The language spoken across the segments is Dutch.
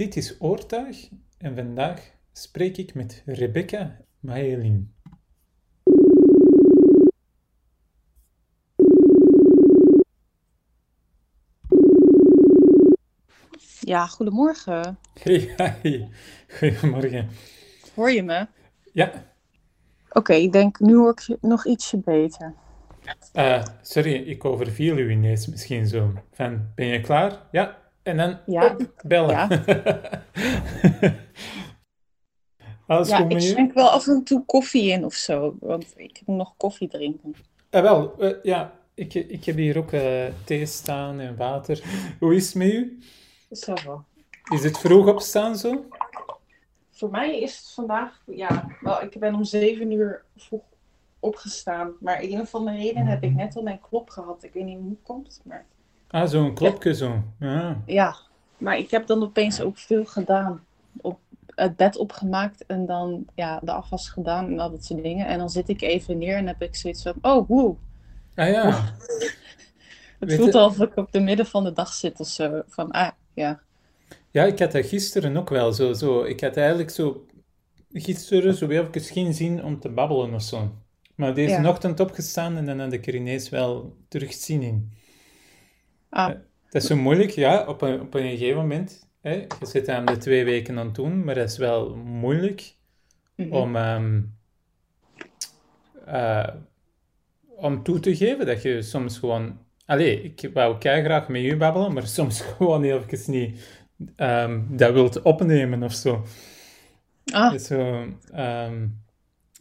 Dit is Oortuig en vandaag spreek ik met Rebecca Maelin. Ja, goedemorgen. Hey. Goedemorgen. Hoor je me? Ja, Oké, ik denk nu hoor ik je nog ietsje beter. eh, sorry, ik overviel u ineens misschien zo. Van, ben je klaar? Ja, en dan Ja. op, bellen. Ja. Alles Ja, ik schenk wel af en toe koffie in of zo, want ik moet nog koffie drinken. Ah, wel, eh, ja, ik, ik heb hier ook eh, thee staan en water. Hoe is het met u? Zo wel. Is het vroeg opstaan zo? Voor mij is het vandaag, ja, wel, ik ben om zeven uur vroeg opgestaan. Maar in een of andere reden heb ik net al mijn klop gehad. Ik weet niet hoe het komt, maar Ah, zo'n klopje zo. Ja. ja. Maar ik heb dan opeens ook veel gedaan. Op het bed opgemaakt en dan ja, de afwas gedaan en al dat soort dingen. En dan zit ik even neer en heb ik zoiets van, oh, woe. Ah ja. Het Weet voelt alsof ik op de midden van de dag zit of zo. Van, ah, ja. Ja, ik had dat gisteren ook wel zo. zo. Ik had eigenlijk zo gisteren zo even geen zin om te babbelen of zo. Maar deze Ja. ochtend opgestaan en dan had ik er ineens wel terug zin in. Ah, Dat is zo moeilijk, ja, op een, op een gegeven moment. Hè. Je zit aan de twee weken aan het doen, maar dat is wel moeilijk mhm. om, ehm, eh, om toe te geven dat je soms gewoon... Allee, ik wou graag met je babbelen, maar soms gewoon even niet ehm, dat wilt opnemen of zo. ah, Dus Zo, ehm,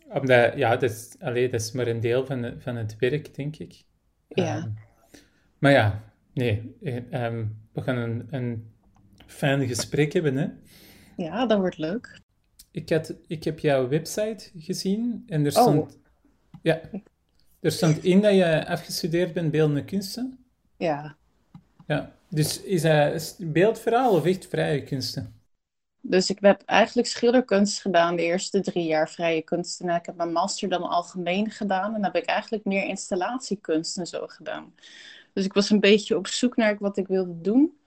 omdat, ja, dat is, allee, dat is maar een deel van, het- van het werk, denk ik. Ja. Maar ja, nee, eh, ehm, we gaan een, een fijn gesprek hebben, hè. ja, dat wordt leuk. Ik, had, ik heb jouw website gezien en er Oh. stond, ja, er stond in dat je afgestudeerd bent beeldende kunsten. Ja. Ja, dus is dat beeldverhaal of echt vrije kunsten? Dus ik heb eigenlijk schilderkunst gedaan de eerste drie jaar vrije kunst. En ik heb mijn master dan algemeen gedaan. En dan heb ik eigenlijk meer installatiekunst en zo gedaan. Dus ik was een beetje op zoek naar wat ik wilde doen.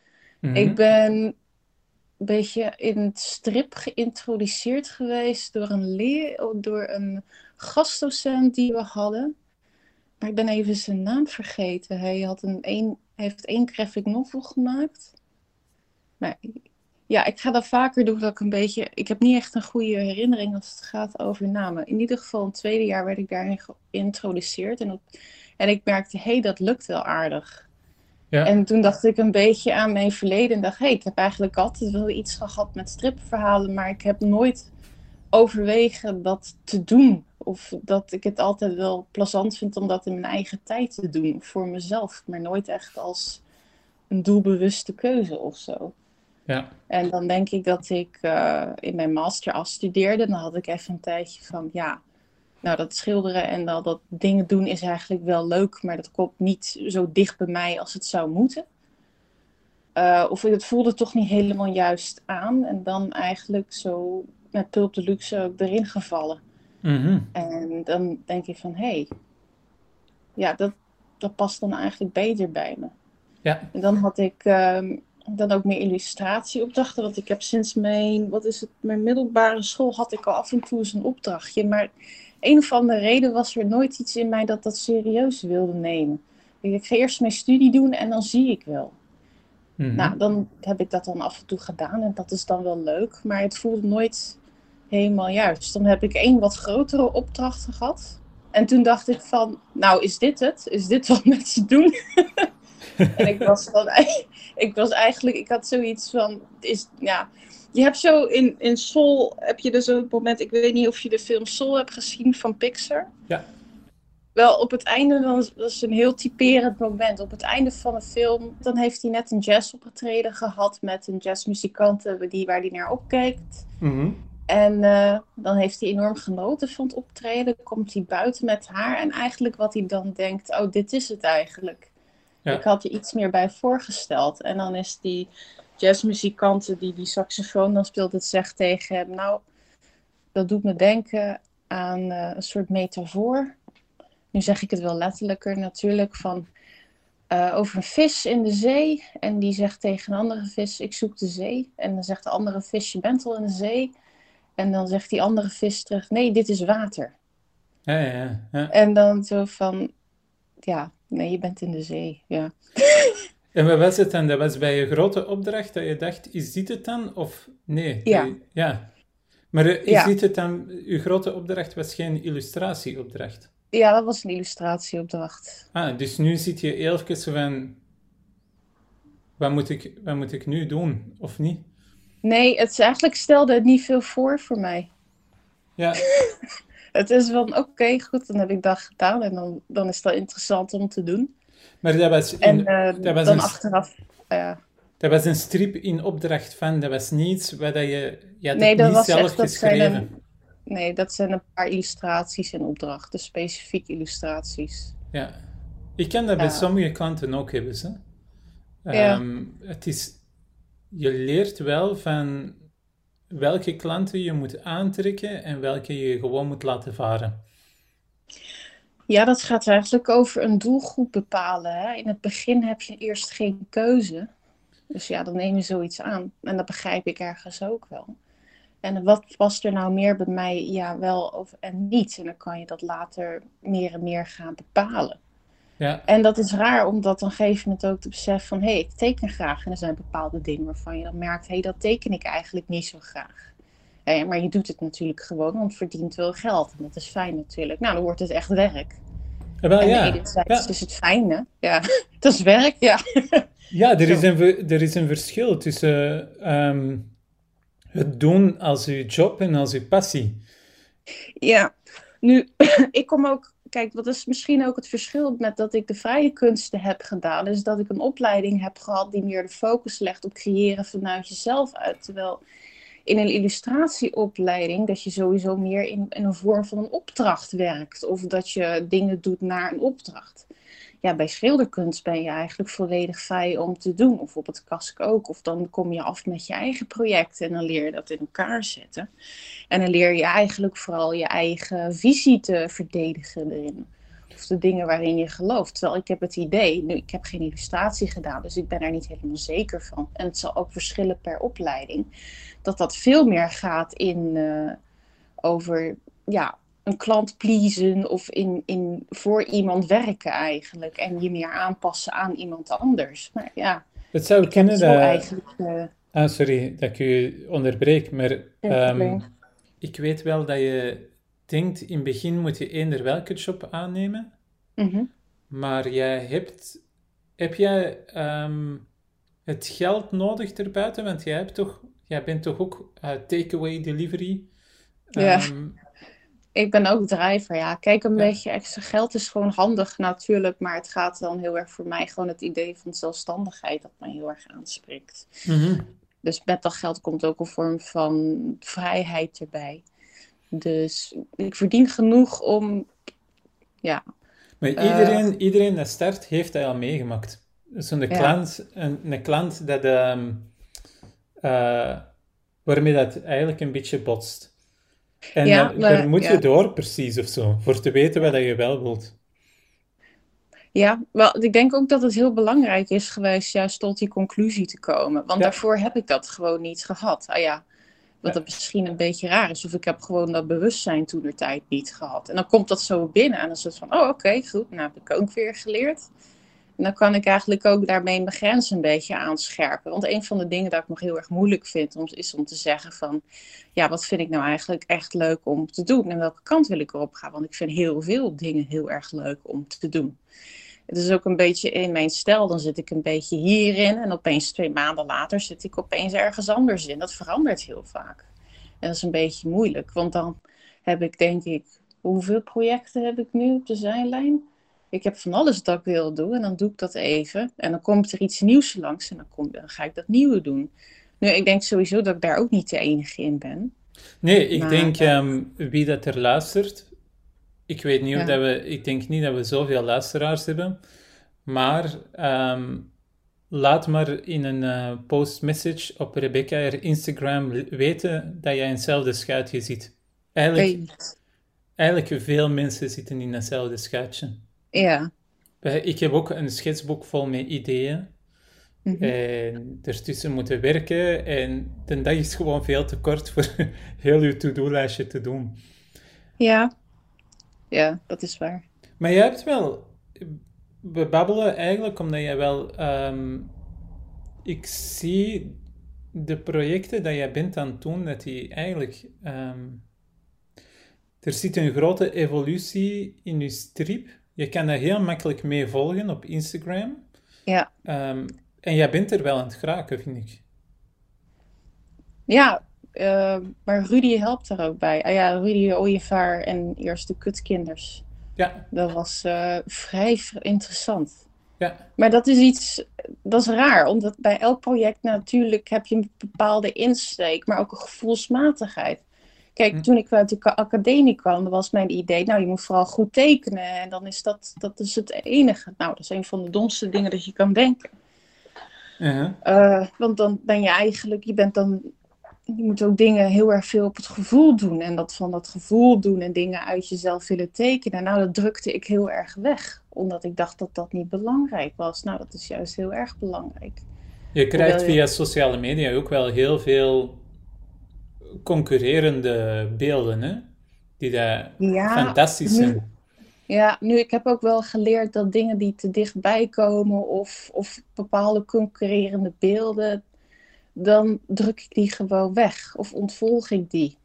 Mhm. Ik ben een beetje in het strip geïntroduceerd geweest door een, leer, door een gastdocent die we hadden. Maar ik ben even zijn naam vergeten. Hij, had een, een, hij heeft één graphic novel gemaakt. Maar ja, ik ga dat vaker doen dat ik een beetje... Ik heb niet echt een goede herinnering als het gaat over namen. In ieder geval in het tweede jaar werd ik daarin geïntroduceerd. En, op, en ik merkte, hé, hey, dat lukt wel aardig. Ja. En toen dacht ik een beetje aan mijn verleden en dacht, hé, hey, ik heb eigenlijk altijd wel iets gehad met stripverhalen, maar ik heb nooit overwegen dat te doen. Of dat ik het altijd wel plezant vind om dat in mijn eigen tijd te doen, voor mezelf, maar nooit echt als een doelbewuste keuze of zo. Ja, En dan denk ik dat ik eh, in mijn master afstudeerde. Dan had ik even een tijdje van, ja, nou dat schilderen en dat, dat dingen doen is eigenlijk wel leuk, maar dat komt niet zo dicht bij mij als het zou moeten. Eh, of het voelde toch niet helemaal juist aan. En dan eigenlijk zo met Pulp de Luxe ook erin gevallen. Mhm. En dan denk ik van, hé, hey, ja, dat, dat past dan eigenlijk beter bij me. ja, En dan had ik ehm, dan ook meer illustratieopdrachten. Want ik heb sinds mijn, wat is het, mijn middelbare school had ik al af en toe eens een opdrachtje. Maar een of andere reden was er nooit iets in mij dat dat serieus wilde nemen. Ik ga eerst mijn studie doen en dan zie ik wel. Mhm. Nou, dan heb ik dat dan af en toe gedaan en dat is dan wel leuk. Maar het voelde nooit helemaal juist. Dan heb ik één wat grotere opdracht gehad. En toen dacht ik van, nou is dit het? Is dit wat mensen doen? En ik was, dan, ik was eigenlijk, ik had zoiets van, is, ja, je hebt zo in, in Soul, heb je dus het moment, ik weet niet of je de film Soul hebt gezien van Pixar. Ja. Wel, op het einde, dan, dat is een heel typerend moment. Op het einde van de film, dan heeft hij net een jazzoptreden gehad met een jazzmuzikant die, waar hij naar opkijkt. Mhm. En eh, dan heeft hij enorm genoten van het optreden. Komt hij buiten met haar. En eigenlijk wat hij dan denkt, oh, dit is het eigenlijk. Ja. Ik had er iets meer bij voorgesteld. En dan is die jazzmuzikant die die saxofoon dan speelt, het zegt tegen hem, nou, dat doet me denken aan eh, een soort metafoor. Nu zeg ik het wel letterlijker natuurlijk, van eh, over een vis in de zee. En die zegt tegen een andere vis, ik zoek de zee. En dan zegt de andere vis, je bent al in de zee. En dan zegt die andere vis terug, nee, dit is water. Ja, ja, ja. En dan zo van, ja, nee, je bent in de zee, ja. En wat was het dan? Dat was bij je grote opdracht dat je dacht, is dit het dan? Of nee? Ja. Ja. Maar eh, is Ja. dit het dan? Je grote opdracht was geen illustratieopdracht. Ja, dat was een illustratieopdracht. Ah, dus nu zit je even zo van, wat moet ik, wat moet ik nu doen? Of niet? Nee, het eigenlijk stelde het niet veel voor voor mij. Ja, Het is van, oké, goed, dan heb ik dat gedaan. En dan, dan is dat interessant om te doen. maar dat was, En eh, dat was dan een- achteraf, ja. dat was een strip in opdracht van, dat was niets wat dat je, je had Nee, dat niet was zelf echt, geschreven. een, nee, dat zijn een paar illustraties in opdracht. Dus specifieke illustraties. Ja, ik kan dat bij Ja. sommige klanten ook hebben. Hè. Ja. Ehm, het is, je leert wel van welke klanten je moet aantrekken en welke je gewoon moet laten varen. Ja, dat gaat eigenlijk over een doelgroep bepalen. Hè? In het begin heb je eerst geen keuze. Dus ja, dan neem je zoiets aan. En dat begrijp ik ergens ook wel. En wat past er nou meer bij mij? Ja, wel of en niet. En dan kan je dat later meer en meer gaan bepalen. Ja, En dat is raar, omdat dan geef je het ook te beseffen van... hé, hey, ik teken graag. En er zijn bepaalde dingen waarvan je dan merkt... hé, hey, dat teken ik eigenlijk niet zo graag. Maar je doet het natuurlijk gewoon, want het verdient wel geld. En dat is fijn natuurlijk. Nou, dan wordt het echt werk. Eh, wel En ja. Ja. is het fijn, hè? Ja, dat is werk, ja. Ja, er is een, er is een verschil tussen ehm, het doen als je job en als je passie. Ja, nu, ik kom ook... Kijk, wat is misschien ook het verschil met dat ik de vrije kunsten heb gedaan... is dat ik een opleiding heb gehad die meer de focus legt op creëren vanuit jezelf uit. Terwijl in een illustratieopleiding dat je sowieso meer in, in een vorm van een opdracht werkt. Of dat je dingen doet naar een opdracht. Ja, bij schilderkunst ben je eigenlijk volledig vrij om te doen. Of op het kask ook. Of dan kom je af met je eigen project en dan leer je dat in elkaar zetten. En dan leer je eigenlijk vooral je eigen visie te verdedigen erin. Of de dingen waarin je gelooft. Terwijl ik heb het idee, nu ik heb geen illustratie gedaan, dus ik ben er niet helemaal zeker van. En het zal ook verschillen per opleiding. Dat dat veel meer gaat in eh, over ja, een klant pleasen of in, in voor iemand werken eigenlijk. En je meer aanpassen aan iemand anders. Maar ja, Het zou kunnen dat... eigenlijk. eh, Ah, sorry dat ik u onderbreek, maar ehm, ik weet wel dat je denkt, in het begin moet je eender welke job aannemen. Mhm. Maar jij hebt, heb jij ehm, het geld nodig erbuiten? Want jij, hebt toch, jij bent toch ook eh, takeaway delivery? Ja. Ik ben ook drijver, ja. Kijk, een Ja. beetje extra geld is gewoon handig natuurlijk, maar het gaat dan heel erg voor mij gewoon het idee van zelfstandigheid dat mij heel erg aanspreekt. mhm. Dus met dat geld komt ook een vorm van vrijheid erbij. Dus ik verdien genoeg om, ja, Maar Eh. iedereen, iedereen dat start, heeft dat al meegemaakt. Zo'n Ja. klant, een, een klant dat, ehm, eh, waarmee dat eigenlijk een beetje botst. En Ja, dan- maar- daar moet je door precies of zo, voor te weten wat dat je wel wilt. Ja, wel, ik denk ook dat het heel belangrijk is geweest juist tot die conclusie te komen. Want Ja. daarvoor heb ik dat gewoon niet gehad. Ah ja, wat Ja. dat misschien een beetje raar is. Of ik heb gewoon dat bewustzijn toen de tijd niet gehad. En dan komt dat zo binnen en dan is het van, oh oké, goed, nou heb ik ook weer geleerd. Dan kan ik eigenlijk ook daarmee mijn grens een beetje aanscherpen. Want een van de dingen dat ik nog heel erg moeilijk vind, om, is om te zeggen van, ja, wat vind ik nou eigenlijk echt leuk om te doen? En welke kant wil ik erop gaan? Want ik vind heel veel dingen heel erg leuk om te doen. Het is ook een beetje in mijn stijl. Dan zit ik een beetje hierin en opeens twee maanden later zit ik opeens ergens anders in. Dat verandert heel vaak. En dat is een beetje moeilijk, want dan heb ik denk ik, hoeveel projecten heb ik nu op de zijlijn? Ik heb van alles dat ik wil doen en dan doe ik dat even. En dan komt er iets nieuws langs en dan, kom, dan ga ik dat nieuwe doen. Nu, ik denk sowieso dat ik daar ook niet de enige in ben. Nee, ik Maar, denk ja. ehm, wie dat er luistert. Ik weet niet of dat we, ik denk niet dat we zoveel luisteraars hebben. Maar ehm, laat maar in een eh, post-message op Rebecca haar Instagram weten dat jij in hetzelfde schuitje zit. Eigenlijk, eigenlijk veel mensen zitten in hetzelfde schuitje. Ja. Eh, Ik heb ook een schetsboek vol met ideeën. Mhm. En ertussen moeten werken. En de dag is gewoon veel te kort voor heel je to-do-lijstje te doen. Ja. ja, dat is waar. Maar jij hebt wel... We babbelen eigenlijk omdat jij wel... ehm, ik zie de projecten dat jij bent aan het doen, dat die eigenlijk... ehm, er zit een grote evolutie in je strip. Je kan daar heel makkelijk mee volgen op Instagram. Ja, Ehm, en jij bent er wel aan het geraken, vind ik. ja eh, maar Rudy helpt er ook bij. Ah ja, Rudy Ooievaar en eerst de kutkinders. Ja, Dat was eh, vrij interessant. ja. Maar dat is iets, dat is raar, omdat bij elk project natuurlijk heb je een bepaalde insteek, maar ook een gevoelsmatigheid. Kijk, Hm. toen ik uit de academie kwam, was mijn idee, nou, je moet vooral goed tekenen en dan is dat, dat is het enige. Nou, dat is een van de domste dingen dat je kan denken. Eh, want dan ben je eigenlijk, je bent dan, je moet ook dingen heel erg veel op het gevoel doen. En dat van dat gevoel doen en dingen uit jezelf willen tekenen. Nou, dat drukte ik heel erg weg. Omdat ik dacht dat dat niet belangrijk was. Nou, dat is juist heel erg belangrijk. Je krijgt via sociale media ook wel heel veel concurrerende beelden, hè? Die daar Ja, fantastisch nu- zijn. Ja, nu ik heb ook wel geleerd dat dingen die te dichtbij komen of, of bepaalde concurrerende beelden, dan druk ik die gewoon weg of ontvolg ik die.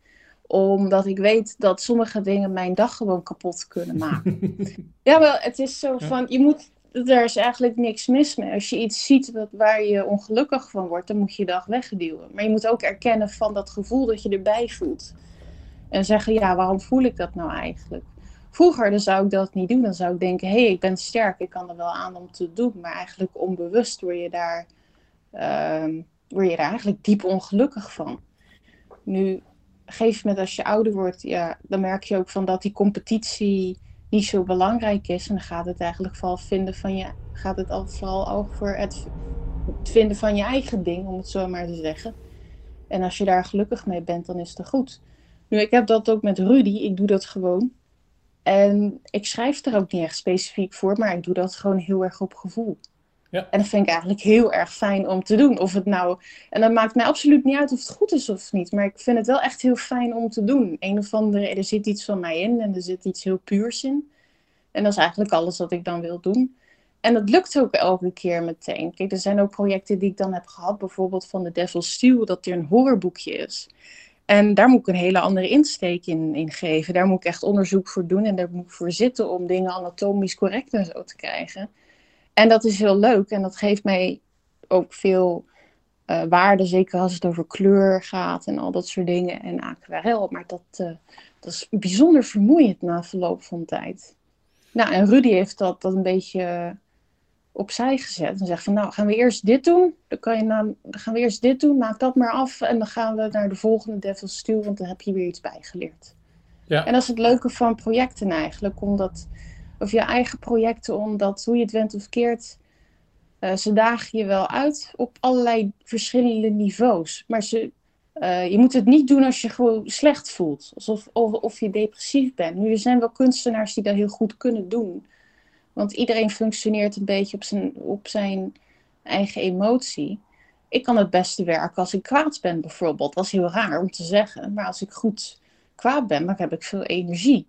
Omdat ik weet dat sommige dingen mijn dag gewoon kapot kunnen maken. ja, wel, het is zo van, je moet, er is eigenlijk niks mis mee. Als je iets ziet wat, waar je ongelukkig van wordt, dan moet je dag wegduwen. Maar je moet ook erkennen van dat gevoel dat je erbij voelt. En zeggen, ja, waarom voel ik dat nou eigenlijk? Vroeger dan zou ik dat niet doen. Dan zou ik denken, hé, hey, ik ben sterk, ik kan er wel aan om te doen. Maar eigenlijk onbewust word je daar, ehm, word je eigenlijk diep ongelukkig van. Nu, gegeven moment als je ouder wordt, ja, dan merk je ook van dat die competitie niet zo belangrijk is. En dan gaat het eigenlijk vooral vinden van je, gaat het al vooral over het, het vinden van je eigen ding, om het zo maar te zeggen. En als je daar gelukkig mee bent, dan is het goed. Nu, ik heb dat ook met Rudy. Ik doe dat gewoon. En ik schrijf er ook niet echt specifiek voor, maar ik doe dat gewoon heel erg op gevoel. Ja. En dat vind ik eigenlijk heel erg fijn om te doen. Of het nou, en dat maakt mij absoluut niet uit of het goed is of niet, maar ik vind het wel echt heel fijn om te doen. Een of andere, er zit iets van mij in en er zit iets heel puurs in. En dat is eigenlijk alles wat ik dan wil doen. En dat lukt ook elke keer meteen. Kijk, er zijn ook projecten die ik dan heb gehad, bijvoorbeeld van The Devil's Steal, dat er een horrorboekje is. En daar moet ik een hele andere insteek in, in geven. Daar moet ik echt onderzoek voor doen en daar moet ik voor zitten om dingen anatomisch correct en zo te krijgen. En dat is heel leuk en dat geeft mij ook veel eh, waarde, zeker als het over kleur gaat en al dat soort dingen en aquarel. Maar dat, eh, dat is bijzonder vermoeiend na verloop van tijd. Nou, en Rudy heeft dat, dat een beetje opzij gezet en zegt van nou gaan we eerst dit doen, dan, kan je dan gaan we eerst dit doen, maak dat maar af en dan gaan we naar de volgende Devil's Steal, want dan heb je weer iets bijgeleerd. Ja. En dat is het leuke van projecten eigenlijk, omdat, of je eigen projecten, omdat hoe je het went of keert, eh, ze dagen je wel uit op allerlei verschillende niveaus. Maar ze, eh, je moet het niet doen als je gewoon slecht voelt, alsof of, of je depressief bent. Nu, er zijn wel kunstenaars die dat heel goed kunnen doen. Want iedereen functioneert een beetje op zijn, op zijn eigen emotie. Ik kan het beste werken als ik kwaad ben, bijvoorbeeld. Dat is heel raar om te zeggen. Maar als ik goed kwaad ben, dan heb ik veel energie.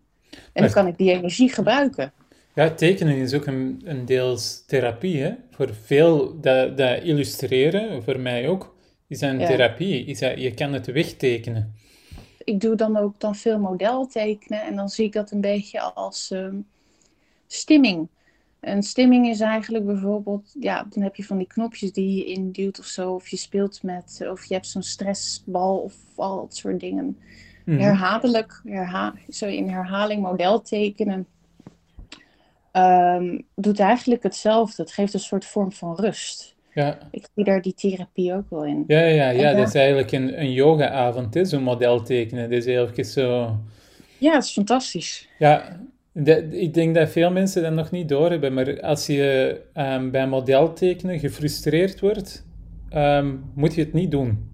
En dan kan ik die energie gebruiken. Ja, tekenen is ook een, een deels therapie, hè. Voor veel, dat, dat illustreren, voor mij ook, is dat een Ja. therapie. Is dat, je kan het wegtekenen. ik doe dan ook dan veel modeltekenen en dan zie ik dat een beetje als ehm, stimming. En stimming is eigenlijk bijvoorbeeld, ja, dan heb je van die knopjes die je induwt of zo, of je speelt met, of je hebt zo'n stressbal of al dat soort dingen. Mhm. Herhaaldelijk, herha zo in herhaling model tekenen, ehm, doet eigenlijk hetzelfde. Het geeft een soort vorm van rust. Ja, Ik zie daar die therapie ook wel in. ja, ja, ja, En dat is eigenlijk een, een yoga-avond, zo'n model tekenen. Dat is even zo... Ja, het is fantastisch. Ja, dat- ik denk dat veel mensen dat nog niet doorhebben, maar als je ehm, bij modeltekenen gefrustreerd wordt, ehm, moet je het niet doen.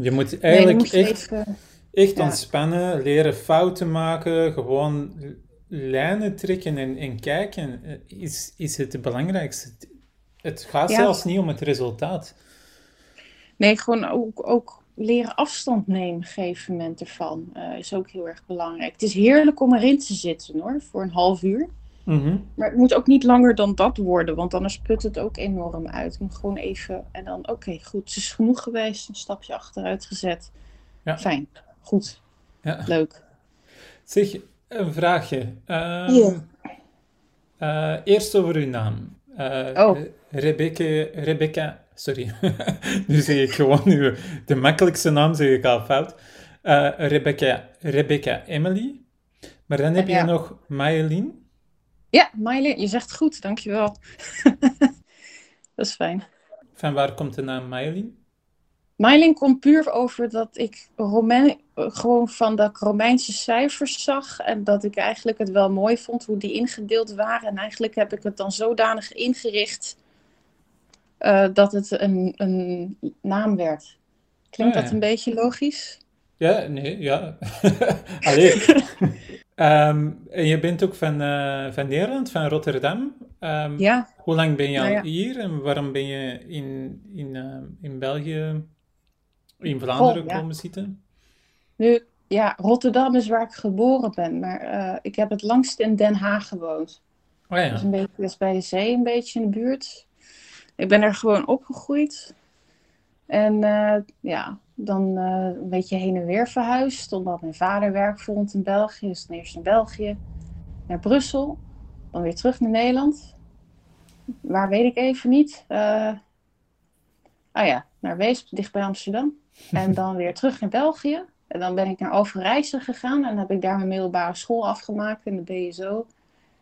Je moet Nee, je eigenlijk echt, even... echt ja. ontspannen, leren fouten maken, gewoon lijnen trekken en, en kijken eh, is, is het belangrijkste. Het gaat Ja. zelfs niet om het resultaat. Nee, gewoon ook, ook leren afstand nemen op een gegeven moment ervan eh, is ook heel erg belangrijk. Het is heerlijk om erin te zitten hoor, voor een half uur. Mhm. Maar het moet ook niet langer dan dat worden, want anders put het ook enorm uit. Moet gewoon even en dan, oké, goed, het is genoeg geweest, een stapje achteruit gezet. Ja. Fijn, goed, Ja. leuk. Zeg, een vraagje. Ehm, eh, eerst over uw naam. Eh, Oh. Re- Rebecca, Rebecca, sorry. nu zeg ik gewoon nu, de makkelijkste naam zeg ik al fout. Eh, Rebecca, Rebecca Emily. Maar dan heb Ja. je nog Mayelin. Ja, Miley, je zegt goed, dankjewel. dat is fijn. Van waar komt de naam Mayelin? Myling komt puur over dat ik Romein, gewoon van dat ik Romeinse cijfers zag. En dat ik eigenlijk het wel mooi vond hoe die ingedeeld waren. En eigenlijk heb ik het dan zodanig ingericht eh, dat het een, een naam werd. Klinkt Ah, dat een beetje logisch? Ja, nee, ja. Allee. Ehm, en je bent ook van, eh, van Nederland, van Rotterdam. Ehm, Ja, Hoe lang ben je al Nou ja. hier en waarom ben je in, in, eh, in België, in Vlaanderen Oh, ja. komen zitten? nu, ja, Rotterdam is waar ik geboren ben. Maar eh, ik heb het langst in Den Haag gewoond. Oh ja, een beetje, dat is bij de zee, een beetje in de buurt. Ik ben er gewoon opgegroeid. En eh, ja, dan eh, een beetje heen en weer verhuisd. Omdat mijn vader werk vond in België. Dus dan eerst in België, naar Brussel. Dan weer terug naar Nederland. Waar weet ik even niet. Eh ah ja, naar Weesp, dicht bij Amsterdam. En dan weer terug naar België. En dan ben ik naar Overijssel gegaan. En heb ik daar mijn middelbare school afgemaakt in de BSO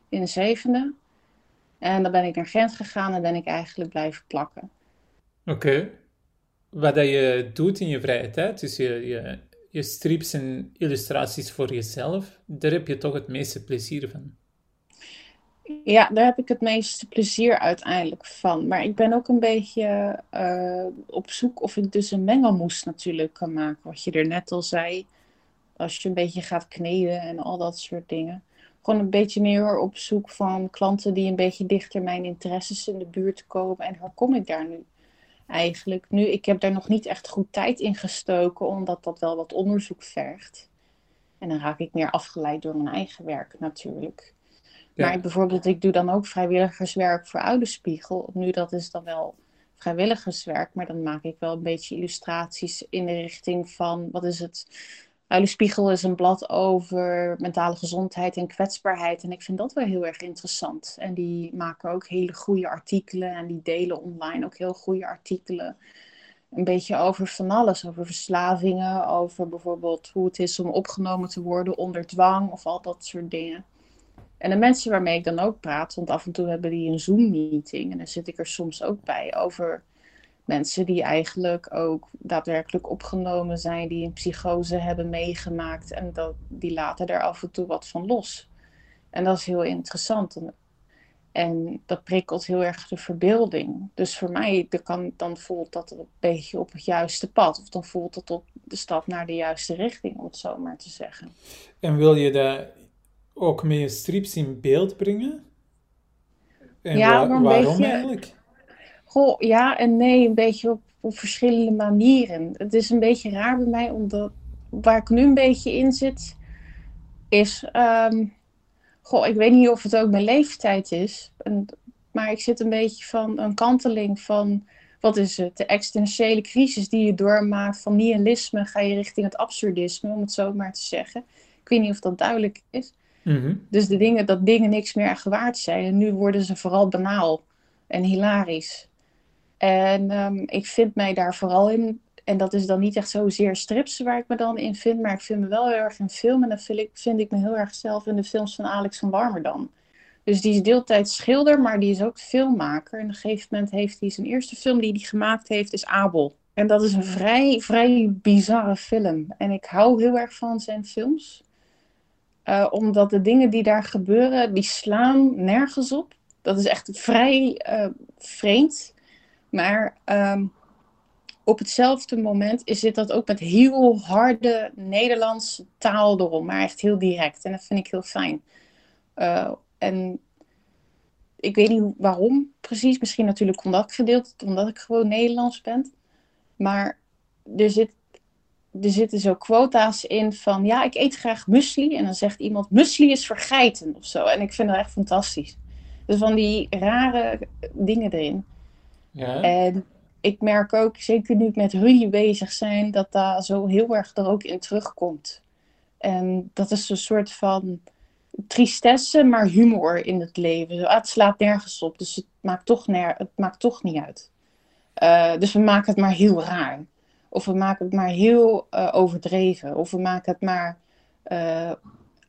in de zevende. En dan ben ik naar Gent gegaan en ben ik eigenlijk blijven plakken. oké. Wat dat je doet in je vrije tijd, dus je, je, je strips en illustraties voor jezelf, daar heb je toch het meeste plezier van. Ja, daar heb ik het meeste plezier uiteindelijk van. Maar ik ben ook een beetje eh, op zoek of ik dus een mengelmoes natuurlijk kan maken. Wat je er net al zei. Als je een beetje gaat kneden en al dat soort dingen. Gewoon een beetje meer op zoek van klanten die een beetje dichter mijn interesses in de buurt komen. En hoe kom ik daar nu eigenlijk? Nu, ik heb daar nog niet echt goed tijd in gestoken, omdat dat wel wat onderzoek vergt. En dan raak ik meer afgeleid door mijn eigen werk natuurlijk. Maar bijvoorbeeld, ik doe dan ook vrijwilligerswerk voor Oudespiegel. Nu, dat is dan wel vrijwilligerswerk, maar dan maak ik wel een beetje illustraties in de richting van, wat is het? Oudespiegel is een blad over mentale gezondheid en kwetsbaarheid. En ik vind dat wel heel erg interessant. En die maken ook hele goede artikelen en die delen online ook heel goede artikelen. Een beetje over van alles, over verslavingen, over bijvoorbeeld hoe het is om opgenomen te worden onder dwang of al dat soort dingen. En de mensen waarmee ik dan ook praat, want af en toe hebben die een Zoom-meeting en dan zit ik er soms ook bij over mensen die eigenlijk ook daadwerkelijk opgenomen zijn, die een psychose hebben meegemaakt en dat, die laten er af en toe wat van los. En dat is heel interessant. En, dat prikkelt heel erg de verbeelding. Dus voor mij kan, dan voelt dat een beetje op het juiste pad. Of dan voelt het op de stap naar de juiste richting, om het zo maar te zeggen. En wil je dat ook met je strips in beeld brengen? En Ja, wa- waarom beetje- eigenlijk? Goh, ja en nee, een beetje op, op verschillende manieren. Het is een beetje raar bij mij, omdat waar ik nu een beetje in zit, is. ehm, goh, ik weet niet of het ook mijn leeftijd is, en, maar ik zit een beetje van een kanteling van. Wat is het? De existentiële crisis die je doormaakt. Van nihilisme ga je richting het absurdisme, om het zo maar te zeggen. Ik weet niet of dat duidelijk is. Mhm. Dus de dingen, dat dingen niks meer echt waard zijn. En nu worden ze vooral banaal en hilarisch. En ehm, ik vind mij daar vooral in. En dat is dan niet echt zozeer strips waar ik me dan in vind. Maar ik vind me wel heel erg in film. En dan vind ik, vind ik me heel erg zelf in de films van Alex van Warmerdam. Dus die is deeltijd schilder, maar die is ook filmmaker. En op een gegeven moment heeft hij zijn eerste film die hij gemaakt heeft, is Abel. En dat is een vrij, vrij bizarre film. En ik hou heel erg van zijn films. Uh, omdat de dingen die daar gebeuren, die slaan nergens op. Dat is echt vrij uh, vreemd. Maar um, op hetzelfde moment zit dat ook met heel harde Nederlandse taal erom. Maar echt heel direct. En dat vind ik heel fijn. Uh, en ik weet niet waarom precies. Misschien natuurlijk omdat ik gedeeld, omdat ik gewoon Nederlands ben. Maar er, zit, er zitten zo quota's in van ja, ik eet graag muesli. En dan zegt iemand, muesli is vergeten of zo. En ik vind dat echt fantastisch. Dus van die rare dingen erin. Ja. En ik merk ook, zeker nu ik met Rudy bezig zijn, dat daar zo heel erg er ook in terugkomt. En dat is een soort van tristesse, maar humor in het leven. Ah, het slaat nergens op, dus het maakt toch, ner het maakt toch niet uit. Uh, dus we maken het maar heel raar. Of we maken het maar heel uh, overdreven. Of we maken het maar uh,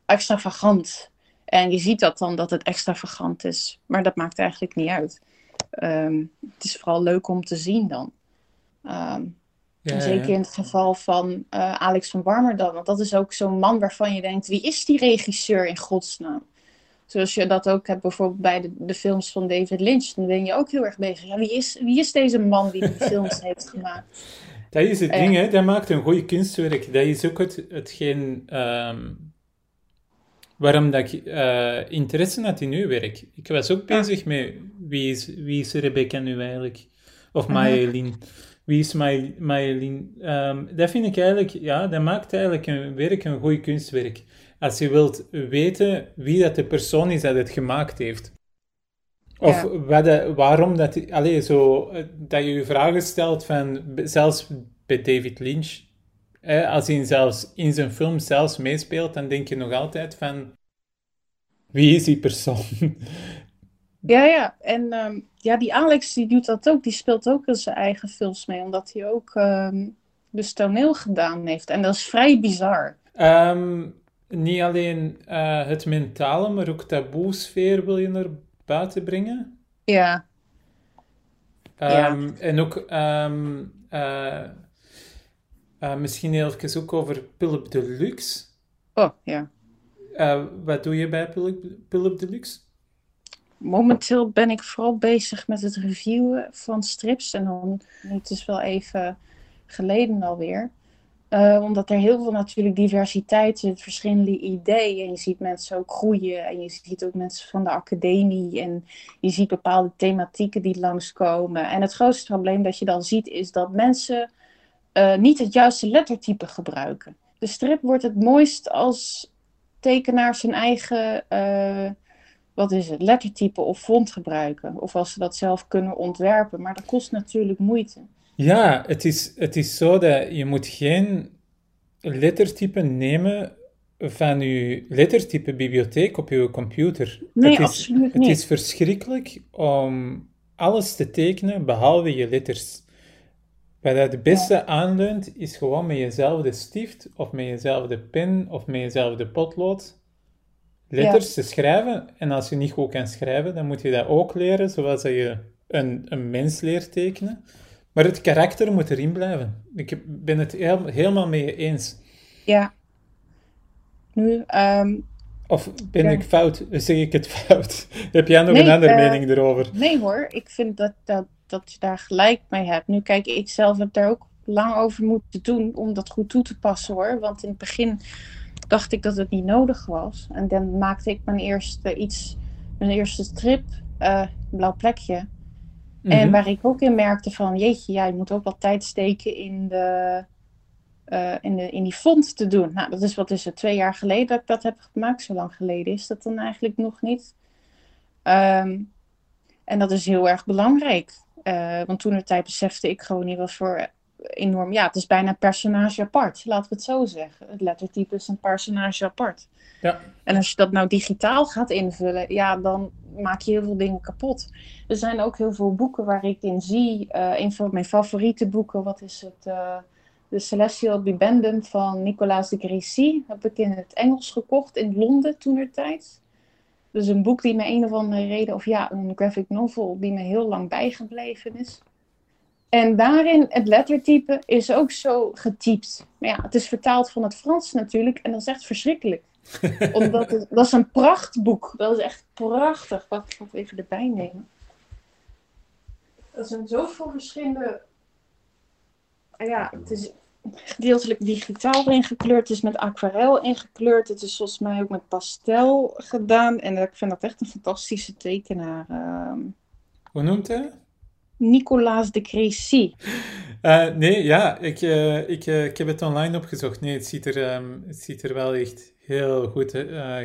extravagant. En je ziet dat dan dat het extravagant is. Maar dat maakt eigenlijk niet uit. Um, het is vooral leuk om te zien dan. Um, ja, zeker in het geval van uh, Alex van Warmerdam. Want dat is ook zo'n man waarvan je denkt: wie is die regisseur in godsnaam? Zoals je dat ook hebt bijvoorbeeld bij de, de films van David Lynch. Dan ben je ook heel erg bezig. Ja, wie, is, wie is deze man die die films heeft gemaakt? Dat is het ding, hè? Dat maakt een goede kunstwerk. Dat is ook het, hetgeen um, waarom dat ik uh, interesse had in uw werk. Ik was ook bezig met wie is, wie is Rebecca nu eigenlijk? Of Maya Wie is Marjolein? Um, dat vind ik eigenlijk, ja, dat maakt eigenlijk een werk een goed kunstwerk. Als je wilt weten wie dat de persoon is dat het gemaakt heeft. Of waarom dat, allez, zo, dat je je vragen stelt van, zelfs bij David Lynch, als hij zelfs in zijn film zelfs meespeelt, dan denk je nog altijd van, wie is die persoon? Ja, ja. En um, ja, die Alex die doet dat ook. Die speelt ook in zijn eigen films mee. Omdat hij ook um, dus toneel gedaan heeft. En dat is vrij bizar. Um, niet alleen uh, het mentale, maar ook taboe-sfeer wil je naar buiten brengen. Ja. ja. En ook uh, uh, misschien even ook over Philip Deluxe. Oh, ja. Uh, wat doe je bij Philip Deluxe? momenteel ben ik vooral bezig met het reviewen van strips. En dan, het is wel even geleden alweer. Uh, omdat er heel veel natuurlijk diversiteit zit, verschillende ideeën. En je ziet mensen ook groeien. En je ziet ook mensen van de academie. En je ziet bepaalde thematieken die langskomen. En het grootste probleem dat je dan ziet is dat mensen uh, niet het juiste lettertype gebruiken. De strip wordt het mooist als tekenaar zijn eigen uh, wat is het, lettertype of font gebruiken. Of als ze dat zelf kunnen ontwerpen. Maar dat kost natuurlijk moeite. Ja, het is, het is zo dat je moet geen lettertype nemen van je lettertype bibliotheek op je computer. Nee, het is, absoluut niet. Het is verschrikkelijk om alles te tekenen behalve je letters. Wat dat het beste ja. aanleunt, is gewoon met jezelfde stift, of met jezelfde pen, of met jezelfde potlood letters te schrijven. En als je niet goed kan schrijven, dan moet je dat ook leren, zoals dat je een, een mens leert tekenen. Maar het karakter moet erin blijven. Ik ben het heel, helemaal mee eens. Ja. Nu, um, of ben ik fout? Zeg ik het fout? Heb jij nog een andere uh, mening erover? Nee hoor, ik vind dat, dat, dat je daar gelijk mee hebt. Nu kijk, ik zelf heb daar ook lang over moeten doen om dat goed toe te passen hoor. Want in het begin dacht ik dat het niet nodig was. En dan maakte ik mijn eerste iets, mijn eerste strip, uh, Blauw Plekje. En mhm. waar ik ook in merkte van, jeetje, jij moet ook wat tijd steken in, de, uh, in, de, in die font te doen. Nou, dat is wat is het, twee jaar geleden dat ik dat heb gemaakt. Zo lang geleden is dat dan eigenlijk nog niet. Um, en dat is heel erg belangrijk. Uh, want toen de tijd besefte ik gewoon niet wat voor enorm. Ja, het is bijna een personage apart, laten we het zo zeggen. Het lettertype is een personage apart. Ja. En als je dat nou digitaal gaat invullen, ja, dan maak je heel veel dingen kapot. Er zijn ook heel veel boeken waar ik in zie. Uh, een van mijn favoriete boeken, wat is het? Uh, de Celestial Bibendum van Nicolas de Grécy. Heb ik in het Engels gekocht in Londen toen er tijd. Dus een boek die me een of andere reden, of ja, een graphic novel die me heel lang bijgebleven is. En daarin, het lettertype is ook zo getypt. Maar ja, het is vertaald van het Frans natuurlijk. En dat is echt verschrikkelijk. Omdat het, dat is een prachtboek. Dat is echt prachtig. Wacht, ik ga even erbij nemen. Er zijn zoveel verschillende... Ja, het is... gedeeltelijk digitaal ingekleurd. Het is met aquarel ingekleurd. Het is volgens mij ook met pastel gedaan. En ik vind dat echt een fantastische tekenaar. Ehm. Hoe noemt hij? Nicolaas de Crécy. Uh, nee, ja, ik, uh, ik, uh, ik heb het online opgezocht. Nee, het ziet er, um, het ziet er wel echt heel goed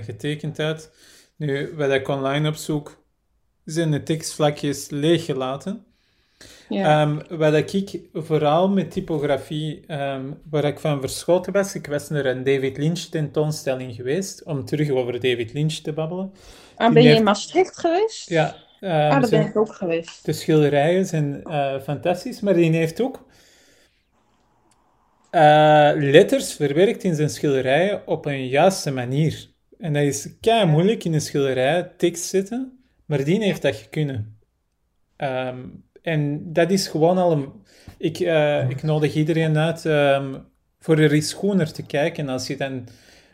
getekend uit. Nu, wat ik online opzoek, zijn de tekstvlakjes leeggelaten. Ja. Um, wat ik vooral met typografie, um, waar ik van verschoten was, ik was naar een David Lynch tentoonstelling geweest, om terug over David Lynch te babbelen. Ah, ben je in Maastricht geweest? Ja. Ah, daar ben ik ook geweest. De schilderijen zijn uh, fantastisch, maar die heeft ook uh, letters verwerkt in zijn schilderijen op een juiste manier. En dat is kei moeilijk in een schilderij tekst zetten, maar die heeft dat kunnen. Um, en dat is gewoon al een... Ik, ik nodig iedereen uit um, voor er eens schoner te kijken. Als je dan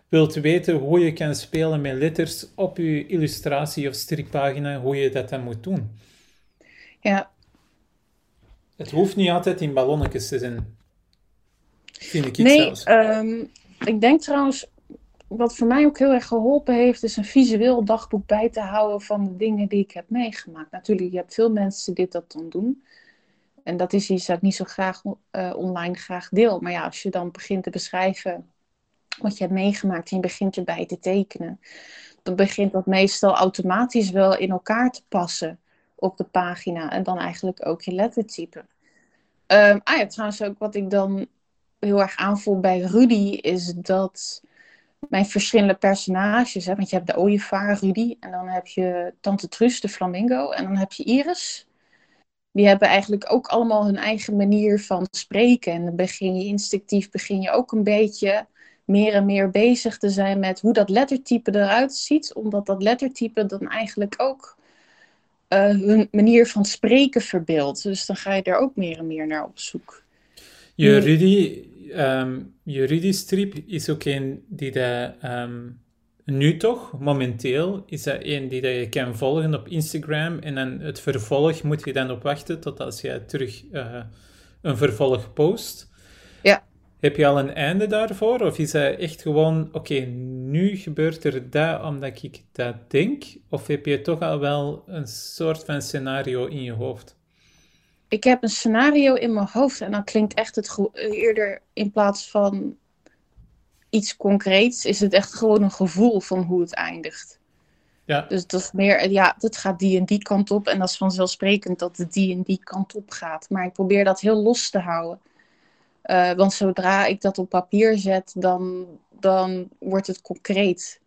wilt weten hoe je kan spelen met letters op je illustratie of strippagina, hoe je dat dan moet doen. Ja. Het hoeft niet altijd in ballonnetjes te zijn. Vind ik nee, zelfs. Um, ik denk trouwens, wat voor mij ook heel erg geholpen heeft, is een visueel dagboek bij te houden van de dingen die ik heb meegemaakt. Natuurlijk, je hebt veel mensen die dat dan doen. En dat is iets dat ik niet zo graag uh, online graag deel. Maar ja, als je dan begint te beschrijven wat je hebt meegemaakt en je begint erbij te tekenen, dan begint dat meestal automatisch wel in elkaar te passen op de pagina. En dan eigenlijk ook je lettertype. Um, ah ja, trouwens ook wat ik dan heel erg aanvoel bij Rudy is dat mijn verschillende personages. Hè? Want je hebt de ooievaar, Rudy. En dan heb je Tante Trus, de flamingo. En dan heb je Iris. Die hebben eigenlijk ook allemaal hun eigen manier van spreken. En dan begin je instinctief begin je ook een beetje meer en meer bezig te zijn met hoe dat lettertype eruit ziet. Omdat dat lettertype dan eigenlijk ook uh, hun manier van spreken verbeeldt. Dus dan ga je er ook meer en meer naar op zoek. Je Rudy, um, Rudy-strip is ook een die dat, um, nu toch, momenteel, is dat een die dat je kan volgen op Instagram. En dan het vervolg moet je dan op wachten tot als je terug uh, een vervolg post. Ja. Heb je al een einde daarvoor? Of is dat echt gewoon, oké, okay, nu gebeurt er dat omdat ik dat denk? Of heb je toch al wel een soort van scenario in je hoofd? ik heb een scenario in mijn hoofd en dan klinkt echt het eerder in plaats van iets concreets, is het echt gewoon een gevoel van hoe het eindigt. Ja. Dus dat is meer, ja, dat gaat die en die kant op en dat is vanzelfsprekend dat het die en die kant op gaat. Maar ik probeer dat heel los te houden. Uh, want zodra ik dat op papier zet, dan, dan wordt het concreet.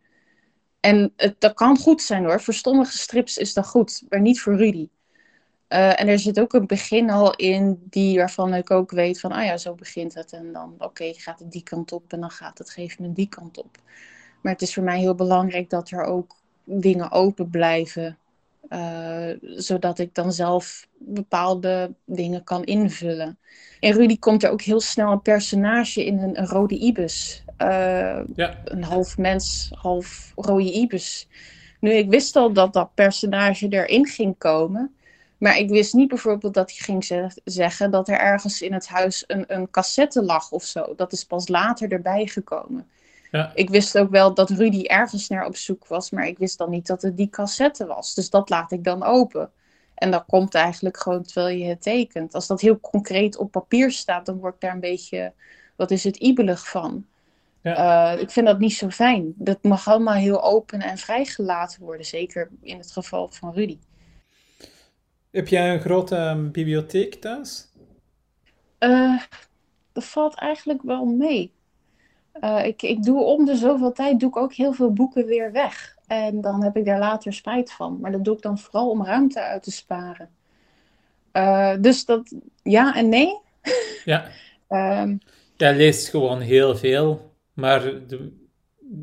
En het, dat kan goed zijn hoor. Voor sommige strips is dat goed, maar niet voor Rudy. Uh, en er zit ook een begin al in die waarvan ik ook weet van, ah ja, zo begint het. En dan, oké, gaat het die kant op en dan gaat het gegeven moment die kant op. Maar het is voor mij heel belangrijk dat er ook dingen open blijven. Uh, zodat ik dan zelf bepaalde dingen kan invullen. In Rudy komt er ook heel snel een personage in, een, een rode ibis. Uh, ja. Een half mens, half rode ibis. Nu, ik wist al dat dat personage erin ging komen. Maar ik wist niet bijvoorbeeld dat hij ging zeggen dat er ergens in het huis een, een cassette lag of zo. Dat is pas later erbij gekomen. Ja. Ik wist ook wel dat Rudy ergens naar op zoek was, maar ik wist dan niet dat het die cassette was. Dus dat laat ik dan open. En dat komt eigenlijk gewoon terwijl je het tekent. Als dat heel concreet op papier staat, dan word ik daar een beetje, wat is het, ibelig van. Ja. Uh, ik vind dat niet zo fijn. Dat mag allemaal heel open en vrijgelaten worden, zeker in het geval van Rudy. Heb jij een grote um, bibliotheek thuis? Uh, dat valt eigenlijk wel mee. Uh, ik, ik doe om de zoveel tijd doe ik ook heel veel boeken weer weg. En dan heb ik daar later spijt van. Maar dat doe ik dan vooral om ruimte uit te sparen. Uh, dus dat ja en nee. Ja. um, Jij leest gewoon heel veel. Maar de,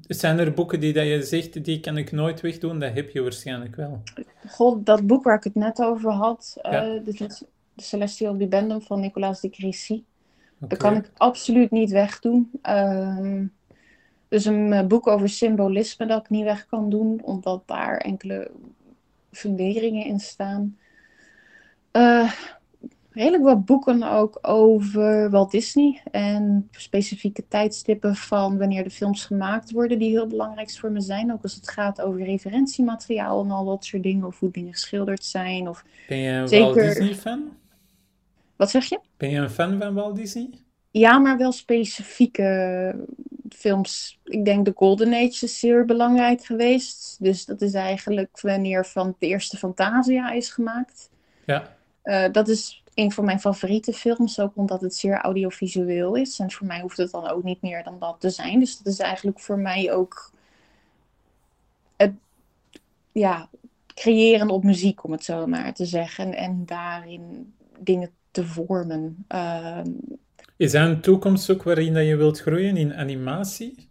zijn er boeken die dat je zegt, die kan ik nooit wegdoen? Dat heb je waarschijnlijk wel. God, dat boek waar ik het net over had, ja. uh, de, de Celestial Bibendum van Nicolaas de Crécy. Okay. Dat kan ik absoluut niet wegdoen. Uh, dus een uh, boek over symbolisme dat ik niet weg kan doen, omdat daar enkele funderingen in staan. Uh, redelijk wat boeken ook over Walt Disney. En specifieke tijdstippen van wanneer de films gemaakt worden, die heel belangrijk voor me zijn. Ook als het gaat over referentiemateriaal en al dat soort dingen. Of hoe dingen geschilderd zijn. Of Ben je een Zeker. Walt Disney-fan? Wat zeg je? Ben je een fan van Walt Disney? Ja, maar wel specifieke films. Ik denk de Golden Age is zeer belangrijk geweest. Dus dat is eigenlijk wanneer van de eerste Fantasia is gemaakt. Ja. Eh, dat is een van mijn favoriete films, ook omdat het zeer audiovisueel is. En voor mij hoeft het dan ook niet meer dan dat te zijn. Dus dat is eigenlijk voor mij ook het ja, creëren op muziek, om het zo maar te zeggen. En, en daarin dingen te vormen. Ehm, Is dat een toekomst ook waarin dat je wilt groeien in animatie?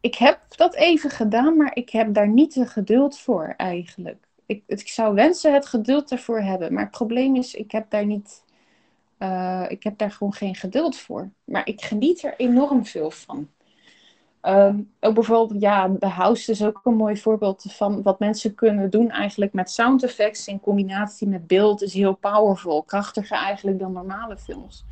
ik heb dat even gedaan, maar ik heb daar niet de geduld voor eigenlijk. Ik, ik zou wensen het geduld ervoor hebben, maar het probleem is, ik heb daar niet, eh, ik heb daar gewoon geen geduld voor. Maar ik geniet er enorm veel van. Ehm, ook bijvoorbeeld, ja, The House is ook een mooi voorbeeld van wat mensen kunnen doen eigenlijk met sound effects in combinatie met beeld is heel powerful, krachtiger eigenlijk dan normale films.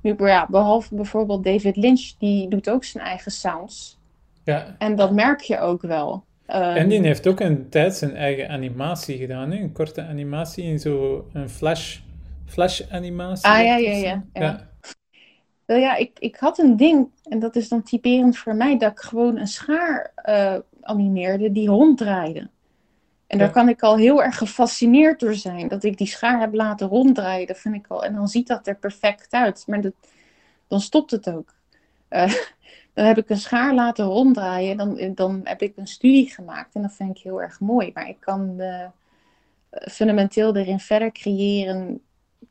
Nu, ja, behalve bijvoorbeeld David Lynch, die doet ook zijn eigen sounds. Ja. En dat merk je ook wel. Ehm, En die heeft ook een tijd zijn eigen animatie gedaan, hè? Een korte animatie in zo een flash, flash animatie. Ah, ja, ja, ja, ja. Ja. Wel ja, ik, ik had een ding, en dat is dan typerend voor mij, dat ik gewoon een schaar eh, animeerde die ronddraaide. En daar Ja. kan ik al heel erg gefascineerd door zijn. Dat ik die schaar heb laten ronddraaien, dat vind ik al. En dan ziet dat er perfect uit. Maar dat, dan stopt het ook. Eh, dan heb ik een schaar laten ronddraaien. Dan, dan heb ik een studie gemaakt. En dat vind ik heel erg mooi. Maar ik kan eh, fundamenteel erin verder creëren,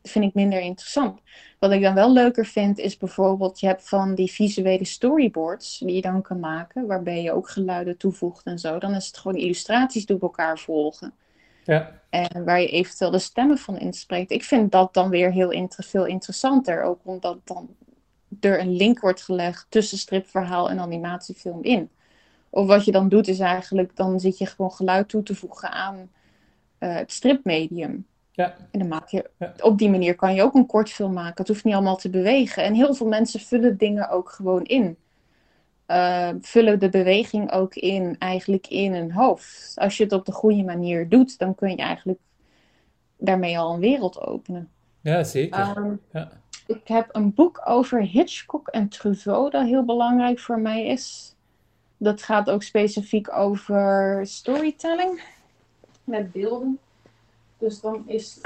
vind ik minder interessant. Wat ik dan wel leuker vind, is bijvoorbeeld, je hebt van die visuele storyboards die je dan kan maken, waarbij je ook geluiden toevoegt en zo. Dan is het gewoon illustraties door elkaar volgen. Ja. En waar je eventueel de stemmen van inspreekt. Ik vind dat dan weer heel inter veel interessanter. Ook omdat dan er een link wordt gelegd tussen stripverhaal en animatiefilm in. Of wat je dan doet is eigenlijk, dan zit je gewoon geluid toe te voegen aan eh, het stripmedium. Ja. En dan maak je, Ja. op die manier kan je ook een kortfilm maken. Het hoeft niet allemaal te bewegen. En heel veel mensen vullen dingen ook gewoon in. Eh, vullen de beweging ook in, eigenlijk in hun hoofd. Als je het op de goede manier doet, dan kun je eigenlijk daarmee al een wereld openen. Ja, zeker. Ehm, Ja. Ik heb een boek over Hitchcock en Truffaut dat heel belangrijk voor mij is. Dat gaat ook specifiek over storytelling met beelden. Dus dan is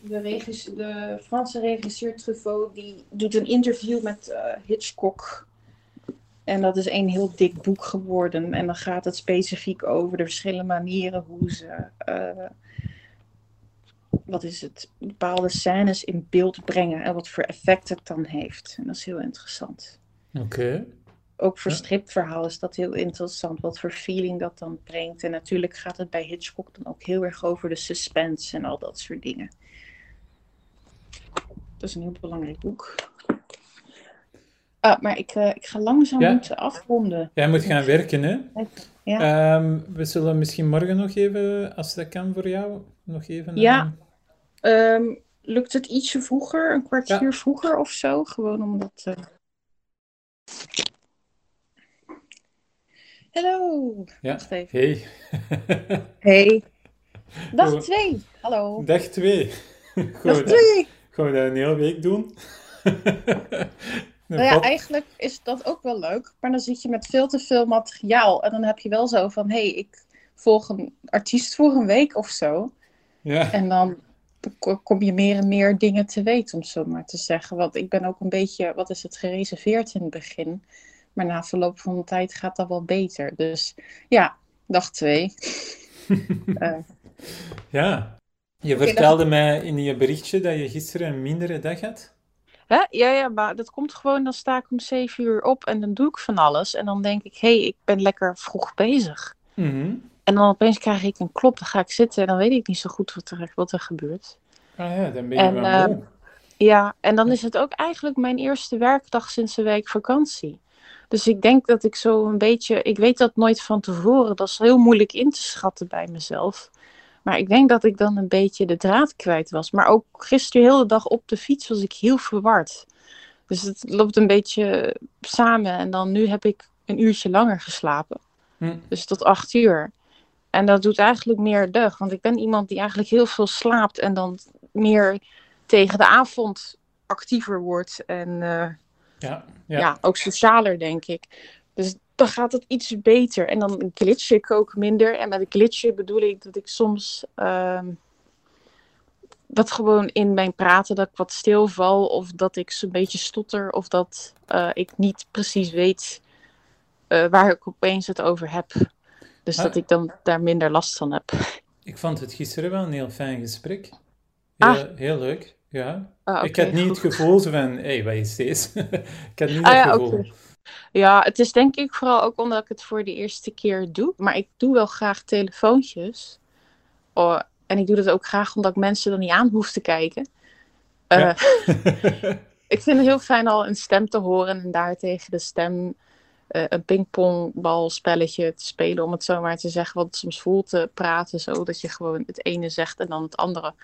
de, de Franse regisseur Truffaut die doet een interview met eh, Hitchcock. En dat is een heel dik boek geworden. En dan gaat het specifiek over de verschillende manieren hoe ze eh, wat is het, bepaalde scènes in beeld brengen en wat voor effect het dan heeft. En dat is heel interessant. Oké. Ook voor stripverhaal is dat heel interessant, wat voor feeling dat dan brengt. En natuurlijk gaat het bij Hitchcock dan ook heel erg over de suspense en al dat soort dingen. Dat is een heel belangrijk boek. Ah, maar ik, eh, ik ga langzaam Ja. moeten afronden. Jij moet gaan werken, hè? Ja. Ehm, we zullen misschien morgen nog even, als dat kan voor jou, nog even... Ja. ehm, Ehm, lukt het ietsje vroeger, een kwartier vroeger of zo? Gewoon omdat. eh Hallo. Ja. Wacht even. Hey. Hey. Dag Hallo. 2. Hallo. Dag 2. Dag 2. Gaan we dat een hele week doen? Nou ja, eigenlijk is dat ook wel leuk, maar dan zit je met veel te veel materiaal en dan heb je wel zo van: hé, hey, ik volg een artiest voor een week of zo. ja. En dan ko- kom je meer en meer dingen te weten, om zo maar te zeggen. Want ik ben ook een beetje, wat is het, gereserveerd in het begin. Maar na verloop van de tijd gaat dat wel beter. Dus ja, dag twee. Eh, ja. Je vertelde mij in je berichtje dat je gisteren een mindere dag had. Hè? Ja, ja, maar dat komt gewoon, dan sta ik om zeven uur op en dan doe ik van alles. En dan denk ik, hé, hey, ik ben lekker vroeg bezig. Mhm. En dan opeens krijg ik een klop, dan ga ik zitten en dan weet ik niet zo goed wat er, wat er gebeurt. Ah ja, dan ben je En, wel eh. Ja, en dan is het ook eigenlijk mijn eerste werkdag sinds een week vakantie. Dus ik denk dat ik zo een beetje, ik weet dat nooit van tevoren, dat is heel moeilijk in te schatten bij mezelf. Maar ik denk dat ik dan een beetje de draad kwijt was. Maar ook gisteren de hele dag op de fiets was ik heel verward. Dus het loopt een beetje samen. En dan nu heb ik een uurtje langer geslapen. Hm. Dus tot acht uur. En dat doet eigenlijk meer deugd. Want ik ben iemand die eigenlijk heel veel slaapt. En dan meer tegen de avond actiever wordt. En uh, ja, ja. ja. ook socialer, denk ik. Dus dan gaat het iets beter. En dan glitch ik ook minder. En met glitchen bedoel ik dat ik soms uh, dat gewoon in mijn praten dat ik wat stilval. Of dat ik zo'n beetje stotter. Of dat uh, ik niet precies weet uh, waar ik opeens het over heb. Dus dat ik dan daar minder last van heb. Ik vond het gisteren wel een heel fijn gesprek. Heel, Ah. heel leuk, ja. Ah, ik had niet het gevoel van, hé, hey, wat is deze? ik had niet Ah, dat ja, gevoel. Ja, het is denk ik vooral ook omdat ik het voor de eerste keer doe. Maar ik doe wel graag telefoontjes. Oh, en ik doe dat ook graag omdat ik mensen dan niet aan hoef te kijken. Eh, ik vind het heel fijn al een stem te horen en daar tegen de stem eh, een pingpongbalspelletje te spelen, om het zo maar te zeggen. Want soms voelt te praten zo dat je gewoon het ene zegt en dan het andere.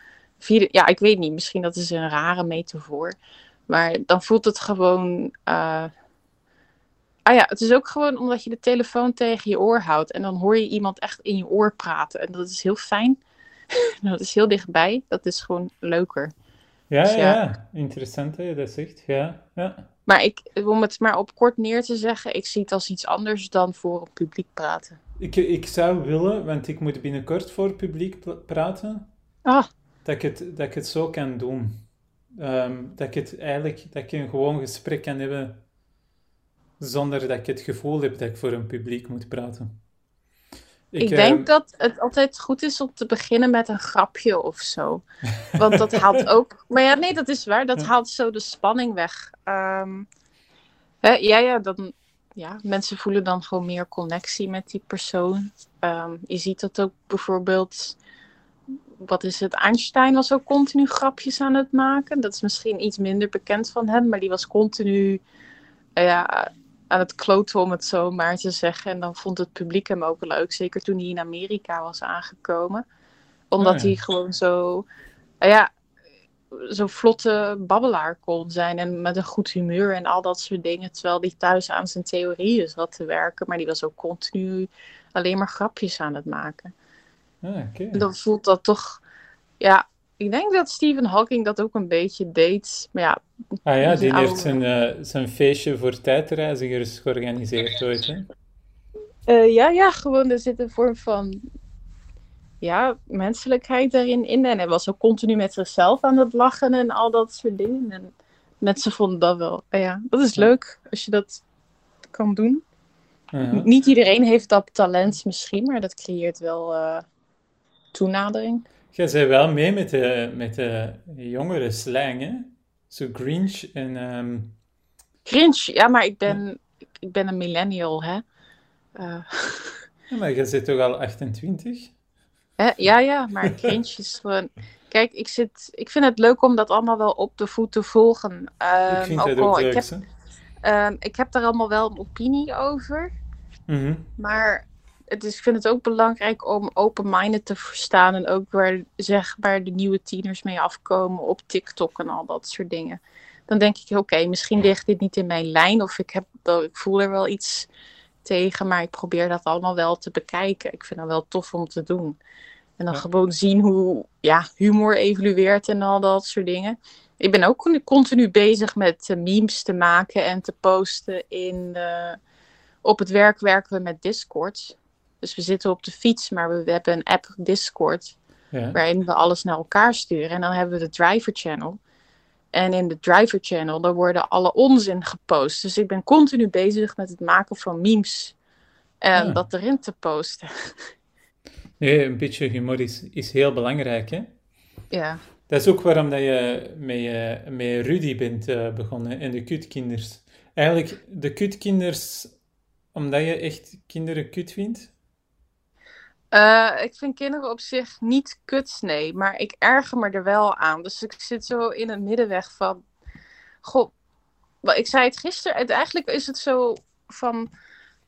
Ja, ik weet niet, misschien dat is een rare metafoor. Maar dan voelt het gewoon. eh, Ah ja, het is ook gewoon omdat je de telefoon tegen je oor houdt. En dan hoor je iemand echt in je oor praten. En dat is heel fijn. dat is heel dichtbij. Dat is gewoon leuker. Ja, Dus ja. ja, interessant dat zegt. Ja, ja. Maar ik, om het maar op kort neer te zeggen, ik zie het als iets anders dan voor publiek praten. Ik, ik zou willen, want ik moet binnenkort voor het publiek praten, Ah, dat ik het, dat ik het zo kan doen. Ehm, dat ik het eigenlijk, dat ik een gewoon gesprek kan hebben, zonder dat ik het gevoel heb dat ik voor een publiek moet praten. ik, ehm, denk dat het altijd goed is om te beginnen met een grapje of zo. Want dat haalt ook. Maar ja, nee, dat is waar. Dat haalt zo de spanning weg. Ehm, hè, ja, ja, dan, ja, mensen voelen dan gewoon meer connectie met die persoon. Ehm, je ziet dat ook bijvoorbeeld. Wat is het? Einstein was ook continu grapjes aan het maken. Dat is misschien iets minder bekend van hem, maar die was continu eh, ja, aan het kloten, om het zo maar te zeggen. En dan vond het publiek hem ook leuk. Zeker toen hij in Amerika was aangekomen. Omdat ja. hij gewoon zo, eh, ja, zo vlotte babbelaar kon zijn. En met een goed humeur en al dat soort dingen. Terwijl hij thuis aan zijn theorieën zat te werken. Maar die was ook continu alleen maar grapjes aan het maken. Ah, dan voelt dat toch, ja. Ik denk dat Stephen Hawking dat ook een beetje deed. Maar ja, Ah ja, die oude- heeft zijn, eh, zijn feestje voor tijdreizigers georganiseerd ooit, hè? Eh, ja, ja, gewoon er zit een vorm van ja, menselijkheid daarin in. En hij was ook continu met zichzelf aan het lachen en al dat soort dingen. En mensen vonden dat wel, eh, ja, dat is leuk als je dat kan doen. Niet iedereen heeft dat talent misschien, maar dat creëert wel eh, toenadering. Jij zei wel mee met de, met de jongere slang, hè? Zo Grinch en... ehm, Grinch, ja, maar ik ben, ik ben een millennial, hè. Eh, ja, maar jij zit toch al 28? Hè? Ja, ja, maar Grinch is gewoon... Kijk, ik, zit, ik vind het leuk om dat allemaal wel op de voet te volgen. Ik Ehm, vind ook dat ik, heb, ehm, ik heb daar allemaal wel een opinie over. Mhm. Maar het is, ik vind het ook belangrijk om open-minded te verstaan. En ook waar, zeg maar, de nieuwe tieners mee afkomen op TikTok en al dat soort dingen. Dan denk ik, oké, misschien ligt dit niet in mijn lijn. Of ik, heb, ik voel er wel iets tegen. Maar ik probeer dat allemaal wel te bekijken. Ik vind dat wel tof om te doen. En dan Ja. gewoon zien hoe ja, humor evolueert en al dat soort dingen. Ik ben ook con- continu bezig met eh, memes te maken en te posten in... eh, op het werk werken we met Discord. Dus we zitten op de fiets, maar we, we hebben een app Discord Ja. waarin we alles naar elkaar sturen. En dan hebben we de driver channel. En in de driver channel, daar worden alle onzin gepost. Dus ik ben continu bezig met het maken van memes. En Ah. dat erin te posten. Nee, een beetje humor is, is heel belangrijk, hè? ja. Dat is ook waarom dat je met, eh, met Rudy bent eh, begonnen en de kutkinders. Eigenlijk, de kutkinders, omdat je echt kinderen kut vindt? Eh, ik vind kinderen op zich niet kut, nee. Maar ik erger me er wel aan. Dus ik zit zo in een middenweg van... Goh, ik zei het gisteren. het- Eigenlijk is het zo van...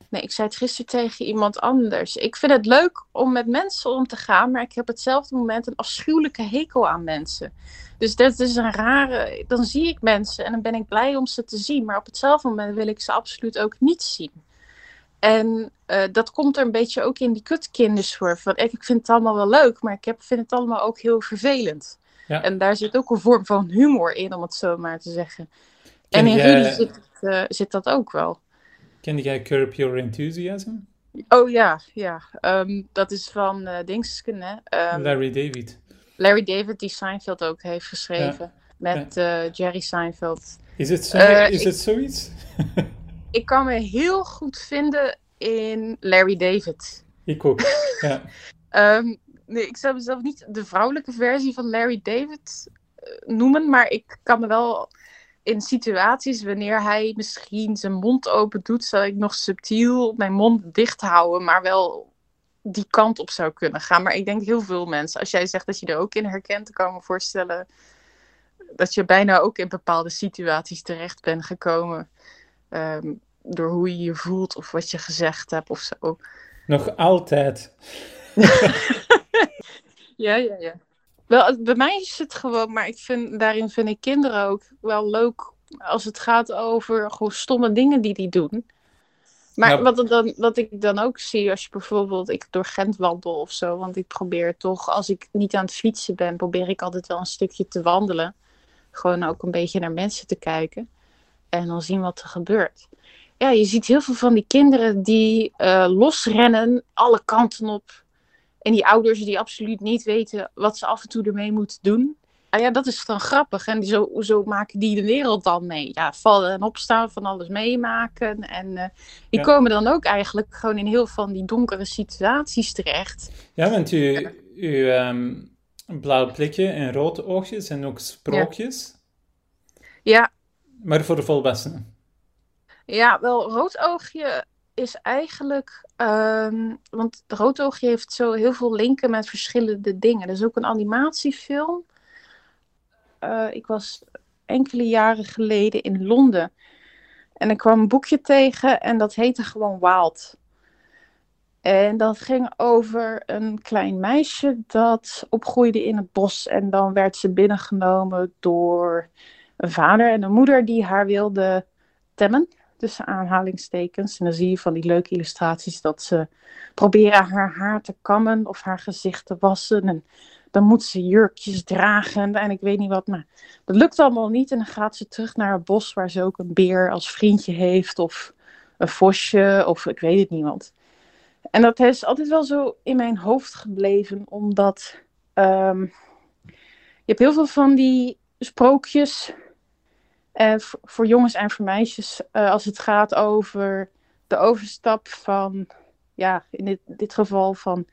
Nee, ik zei het gisteren tegen iemand anders. Ik vind het leuk om met mensen om te gaan, maar ik heb hetzelfde moment een afschuwelijke hekel aan mensen. Dus dat is een rare. Dan zie ik mensen en dan ben ik blij om ze te zien, maar op hetzelfde moment wil ik ze absoluut ook niet zien. En uh, dat komt er een beetje ook in die kutkindersoort. Van, ik, ik vind het allemaal wel leuk, maar ik heb, vind het allemaal ook heel vervelend. Ja. En daar zit ook een vorm van humor in, om het zo maar te zeggen. en in jij... zit, uh, zit dat ook wel. Kende jij Curb Your Enthusiasm? Oh ja, ja. Um, dat is van uh, Dingsken, hè? Um, Larry David. Larry David, die Seinfeld ook heeft geschreven. Ja. Met ja. Jerry Seinfeld. Is het, zo, is ik, het zoiets? ik kan me heel goed vinden in Larry David. Ik ook, ja. um, nee, ik zou mezelf niet de vrouwelijke versie van Larry David noemen, maar ik kan me wel in situaties wanneer hij misschien zijn mond open doet, zal ik nog subtiel mijn mond dicht houden, maar wel die kant op zou kunnen gaan. Maar ik denk heel veel mensen, als jij zegt dat je er ook in herkent, kan ik me voorstellen dat je bijna ook in bepaalde situaties terecht bent gekomen. Um, door hoe je je voelt of wat je gezegd hebt of zo. Nog altijd. ja, ja, ja. Wel, bij mij is het gewoon, maar ik vind, daarin vind ik kinderen ook wel leuk als het gaat over gewoon stomme dingen die die doen. Maar wat, dan, wat ik dan ook zie als je bijvoorbeeld ik door Gent wandel of zo, want ik probeer toch, als ik niet aan het fietsen ben, probeer ik altijd wel een stukje te wandelen. Gewoon ook een beetje naar mensen te kijken en dan zien wat er gebeurt. Ja, je ziet heel veel van die kinderen die uh, losrennen alle kanten op en die ouders die absoluut niet weten wat ze af en toe ermee moeten doen. Ah ja, dat is dan grappig. En zo, zo maken die de wereld dan mee. Ja, vallen en opstaan, van alles meemaken. En uh, die ja. komen dan ook eigenlijk gewoon in heel van die donkere situaties terecht. Ja, want u, uw um, blauw plikje en rode oogjes en ook sprookjes. Ja. ja. Maar voor de volwassenen. Ja, wel, rood oogje is eigenlijk. Um, want Roodoogje heeft zo heel veel linken met verschillende dingen. Er is ook een animatiefilm. Uh, ik was enkele jaren geleden in Londen. En ik kwam een boekje tegen en dat heette gewoon Wild. En dat ging over een klein meisje dat opgroeide in het bos. En dan werd ze binnengenomen door een vader en een moeder die haar wilde temmen tussen aanhalingstekens. En dan zie je van die leuke illustraties dat ze proberen haar haar te kammen of haar gezicht te wassen. En dan moet ze jurkjes dragen en ik weet niet wat. Maar dat lukt allemaal niet. En dan gaat ze terug naar het bos waar ze ook een beer als vriendje heeft. Of een vosje of ik weet het niet wat. En dat is altijd wel zo in mijn hoofd gebleven. Omdat um, je hebt heel veel van die sprookjes uh, voor jongens en voor meisjes, uh, als het gaat over de overstap van, ja, in dit, dit geval van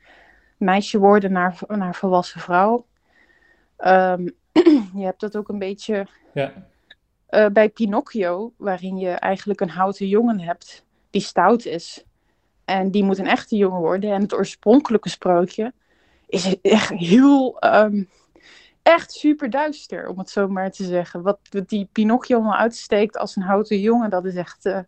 meisje worden naar, naar volwassen vrouw. Um, je hebt dat ook een beetje ja. uh, bij Pinocchio, waarin je eigenlijk een houten jongen hebt die stout is. En die moet een echte jongen worden. En het oorspronkelijke sprookje is echt heel um, echt super duister, om het zo maar te zeggen. Wat die Pinocchio allemaal uitsteekt als een houten jongen, dat is echt, uh,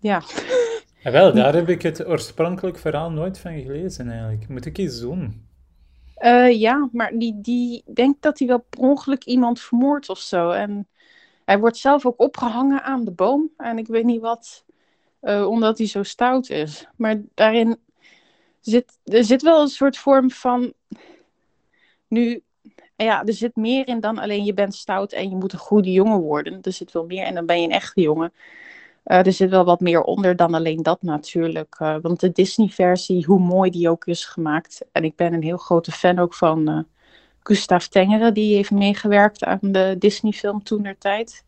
ja. ja. Wel, daar heb ik het oorspronkelijk verhaal nooit van gelezen eigenlijk. Moet ik eens doen? Uh, ja, maar die, die denkt dat hij wel per ongeluk iemand vermoordt of zo. En hij wordt zelf ook opgehangen aan de boom. En ik weet niet wat, uh, omdat hij zo stout is. Maar daarin zit, er zit wel een soort vorm van... Nu ja, er zit meer in dan alleen je bent stout en je moet een goede jongen worden. Er zit wel meer en dan ben je een echte jongen. Uh, er zit wel wat meer onder dan alleen dat natuurlijk. Uh, want de Disney-versie, hoe mooi die ook is gemaakt. En ik ben een heel grote fan ook van uh, Gustav Tengere. Die heeft meegewerkt aan de Disney-film toen der tijd.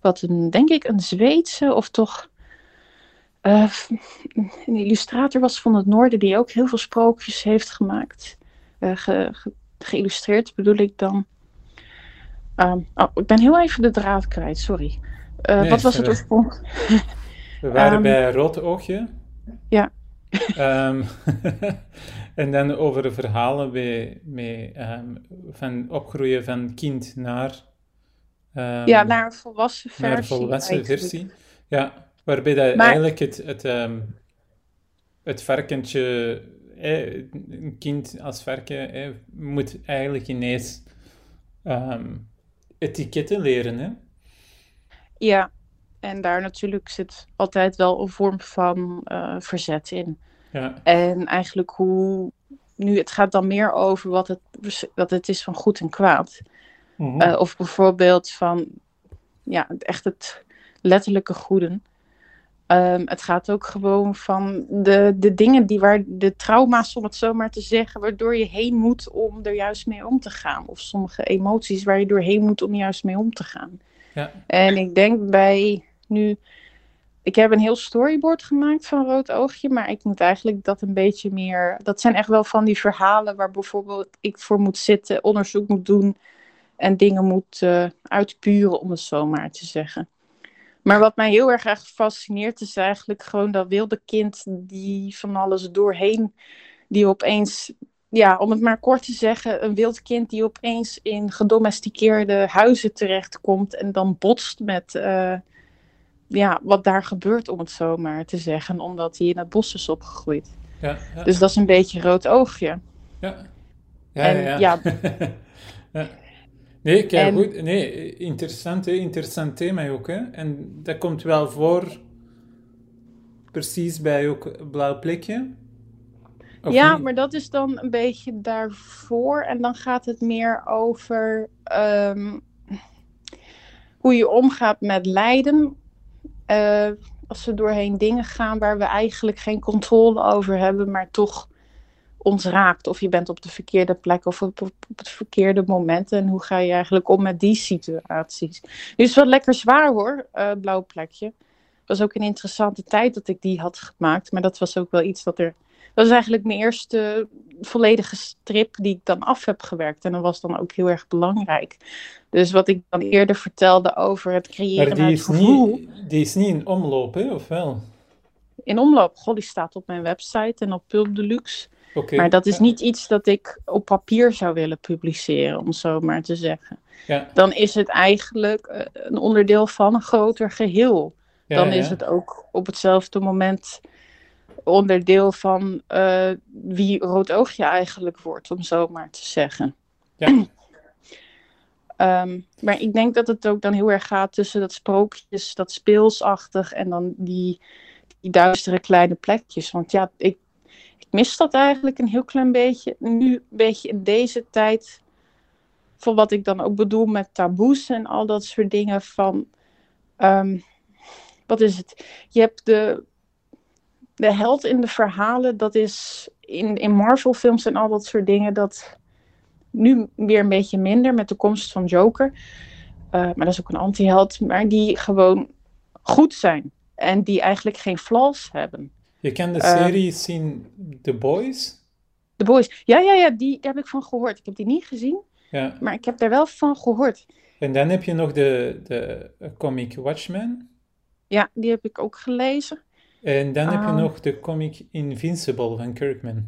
Wat een, denk ik, een Zweedse of toch een illustrator was van het noorden. Die ook heel veel sprookjes heeft gemaakt. Ge, ge, geïllustreerd bedoel ik dan. Um, oh, ik ben heel even de draad kwijt, sorry. Uh, nee, wat was het oorsprong? We waren um, bij Rood Oogje. Ja. um, en dan over de verhalen bij, bij, van opgroeien van kind naar... ja, naar een volwassen versie. Naar een volwassen versie, ja. Waarbij dat Maar- eigenlijk het, het, ehm, het varkentje, eh, een kind als varken, eh, moet eigenlijk ineens ehm, etiketten leren. Hè? Ja, en daar natuurlijk zit altijd wel een vorm van eh, verzet in. Ja, En eigenlijk hoe. Nu, het gaat dan meer over wat het, wat het is van goed en kwaad. Mhm. Eh, of bijvoorbeeld van, ja, echt het letterlijke goeden. Ehm, het gaat ook gewoon van de, de dingen die waar, de trauma's, om het zo maar te zeggen, waardoor je heen moet om er juist mee om te gaan. Of sommige emoties waar je doorheen moet om juist mee om te gaan. ja, En ik denk bij nu. Ik heb een heel storyboard gemaakt van Rood Oogje, maar ik moet eigenlijk dat een beetje meer. Dat zijn echt wel van die verhalen waar bijvoorbeeld ik voor moet zitten, onderzoek moet doen en dingen moet eh, uitpuren, om het zo maar te zeggen. Maar wat mij heel erg erg fascineert is eigenlijk gewoon dat wilde kind die van alles doorheen, die opeens, ja, om het maar kort te zeggen, een wild kind die opeens in gedomesticeerde huizen terechtkomt en dan botst met eh, ja, wat daar gebeurt, om het zo maar te zeggen, omdat hij in het bos is opgegroeid. ja, ja, Dus dat is een beetje rood oogje. ja. Ja, en ja, ja. Ja. Nee, kijk, En- goed. Nee, interessant, hè? interessant thema ook. Hè? En dat komt wel voor, precies bij ook Blauw Plekje. Of ja, niet? maar dat is dan een beetje daarvoor. En dan gaat het meer over ehm, hoe je omgaat met lijden. Eh, als we doorheen dingen gaan waar we eigenlijk geen controle over hebben, maar toch ons raakt. Of je bent op de verkeerde plek of op, op, op het verkeerde moment. En hoe ga je eigenlijk om met die situaties? Het is wel lekker zwaar hoor, eh blauw plekje. Het was ook een interessante tijd dat ik die had gemaakt. Maar dat was ook wel iets dat er dat is eigenlijk mijn eerste volledige strip die ik dan af heb gewerkt. En dat was dan ook heel erg belangrijk. Dus wat ik dan eerder vertelde over het creëren Maar die het is, gevoel niet, die is niet in omloop, hè? of wel? in omloop. Goh, die staat op mijn website en op Pulp Deluxe. Maar dat is niet iets dat ik op papier zou willen publiceren, om zo maar te zeggen. Ja, Dan is het eigenlijk eh, een onderdeel van een groter geheel. ja, dan is het ook op hetzelfde moment onderdeel van eh, wie rood oogje eigenlijk wordt, om zo maar te zeggen. Ja. Ehm, maar ik denk dat het ook dan heel erg gaat tussen dat sprookjes, dat speelsachtig en dan die, die duistere kleine plekjes. Want ja, ik, ik mis dat eigenlijk een heel klein beetje. Nu een beetje in deze tijd, voor wat ik dan ook bedoel met taboes en al dat soort dingen van... ehm, wat is het? Je hebt de, de held in de verhalen, dat is in, in Marvel-films en al dat soort dingen, dat nu weer een beetje minder met de komst van Joker. Eh, maar dat is ook een anti-held, maar die gewoon goed zijn en die eigenlijk geen flaws hebben. Je kent de Ehm, serie zien The Boys? The Boys, ja, ja, ja, die heb ik van gehoord. Ik heb die niet gezien, Ja. maar ik heb daar wel van gehoord. En dan heb je nog de, de comic Watchmen. Ja, die heb ik ook gelezen. En dan heb je Ah. nog de comic Invincible van Kirkman.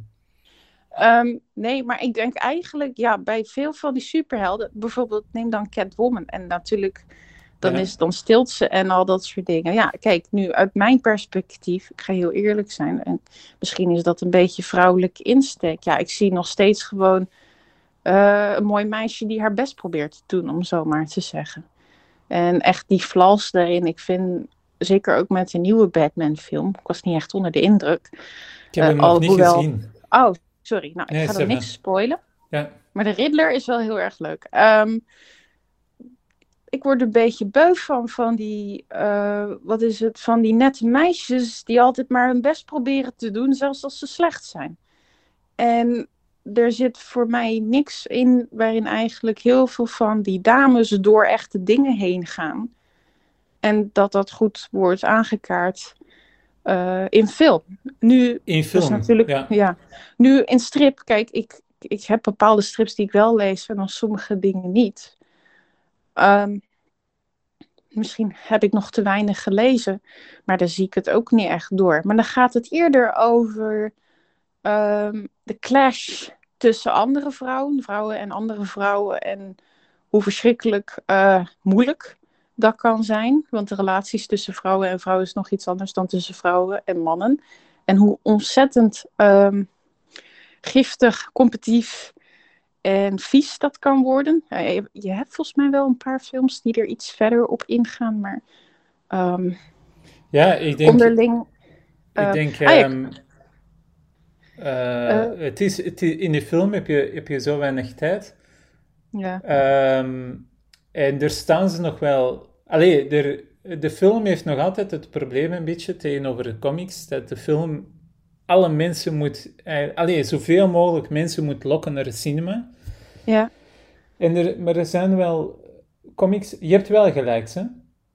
Ehm, nee, maar ik denk eigenlijk, ja, bij veel van die superhelden, bijvoorbeeld neem dan Catwoman. En natuurlijk, dan, Ja. is, dan stilt ze en al dat soort dingen. Ja, kijk, nu uit mijn perspectief, ik ga heel eerlijk zijn, en misschien is dat een beetje vrouwelijke insteek. Ja, ik zie nog steeds gewoon eh, een mooi meisje die haar best probeert te doen, om zo maar te zeggen. En echt die flaws daarin, ik vind, zeker ook met de nieuwe Batman-film, ik was niet echt onder de indruk. Ik heb Eh, nog niet alhoewel- gezien. Oh, sorry, nou, ik Nee, ga er niks spoilen. Ja, Maar de Riddler is wel heel erg leuk. Ehm, ik word er een beetje beu van, van die, eh, wat is het, van die nette meisjes die altijd maar hun best proberen te doen, zelfs als ze slecht zijn. En er zit voor mij niks in waarin eigenlijk heel veel van die dames door echte dingen heen gaan. En dat dat goed wordt aangekaart eh, in film. Nu in dat film. natuurlijk, Ja. ja. Nu in strip, kijk, ik, ik heb bepaalde strips die ik wel lees en dan sommige dingen niet. Ehm, misschien heb ik nog te weinig gelezen, maar dan zie ik het ook niet echt door. Maar dan gaat het eerder over ehm, de clash tussen andere vrouwen, vrouwen en andere vrouwen en hoe verschrikkelijk eh, moeilijk dat kan zijn. Want de relaties tussen vrouwen en vrouwen is nog iets anders dan tussen vrouwen en mannen. En hoe ontzettend ehm, giftig, competitief en vies dat kan worden. je, hebt volgens mij wel een paar films die er iets verder op ingaan, maar um, ja, ik denk, onderling. ik uh, denk, ah, ja. uh, het is, het is, in de film heb je, heb je zo weinig tijd. Ja. Um, en er staan ze nog wel. Allee, er, de film heeft nog altijd het probleem een beetje tegenover de comics, dat de film alle mensen moet, allee, zoveel mogelijk mensen moet lokken naar het cinema. Ja. En er, maar er zijn wel comics, je hebt wel gelijk, hè?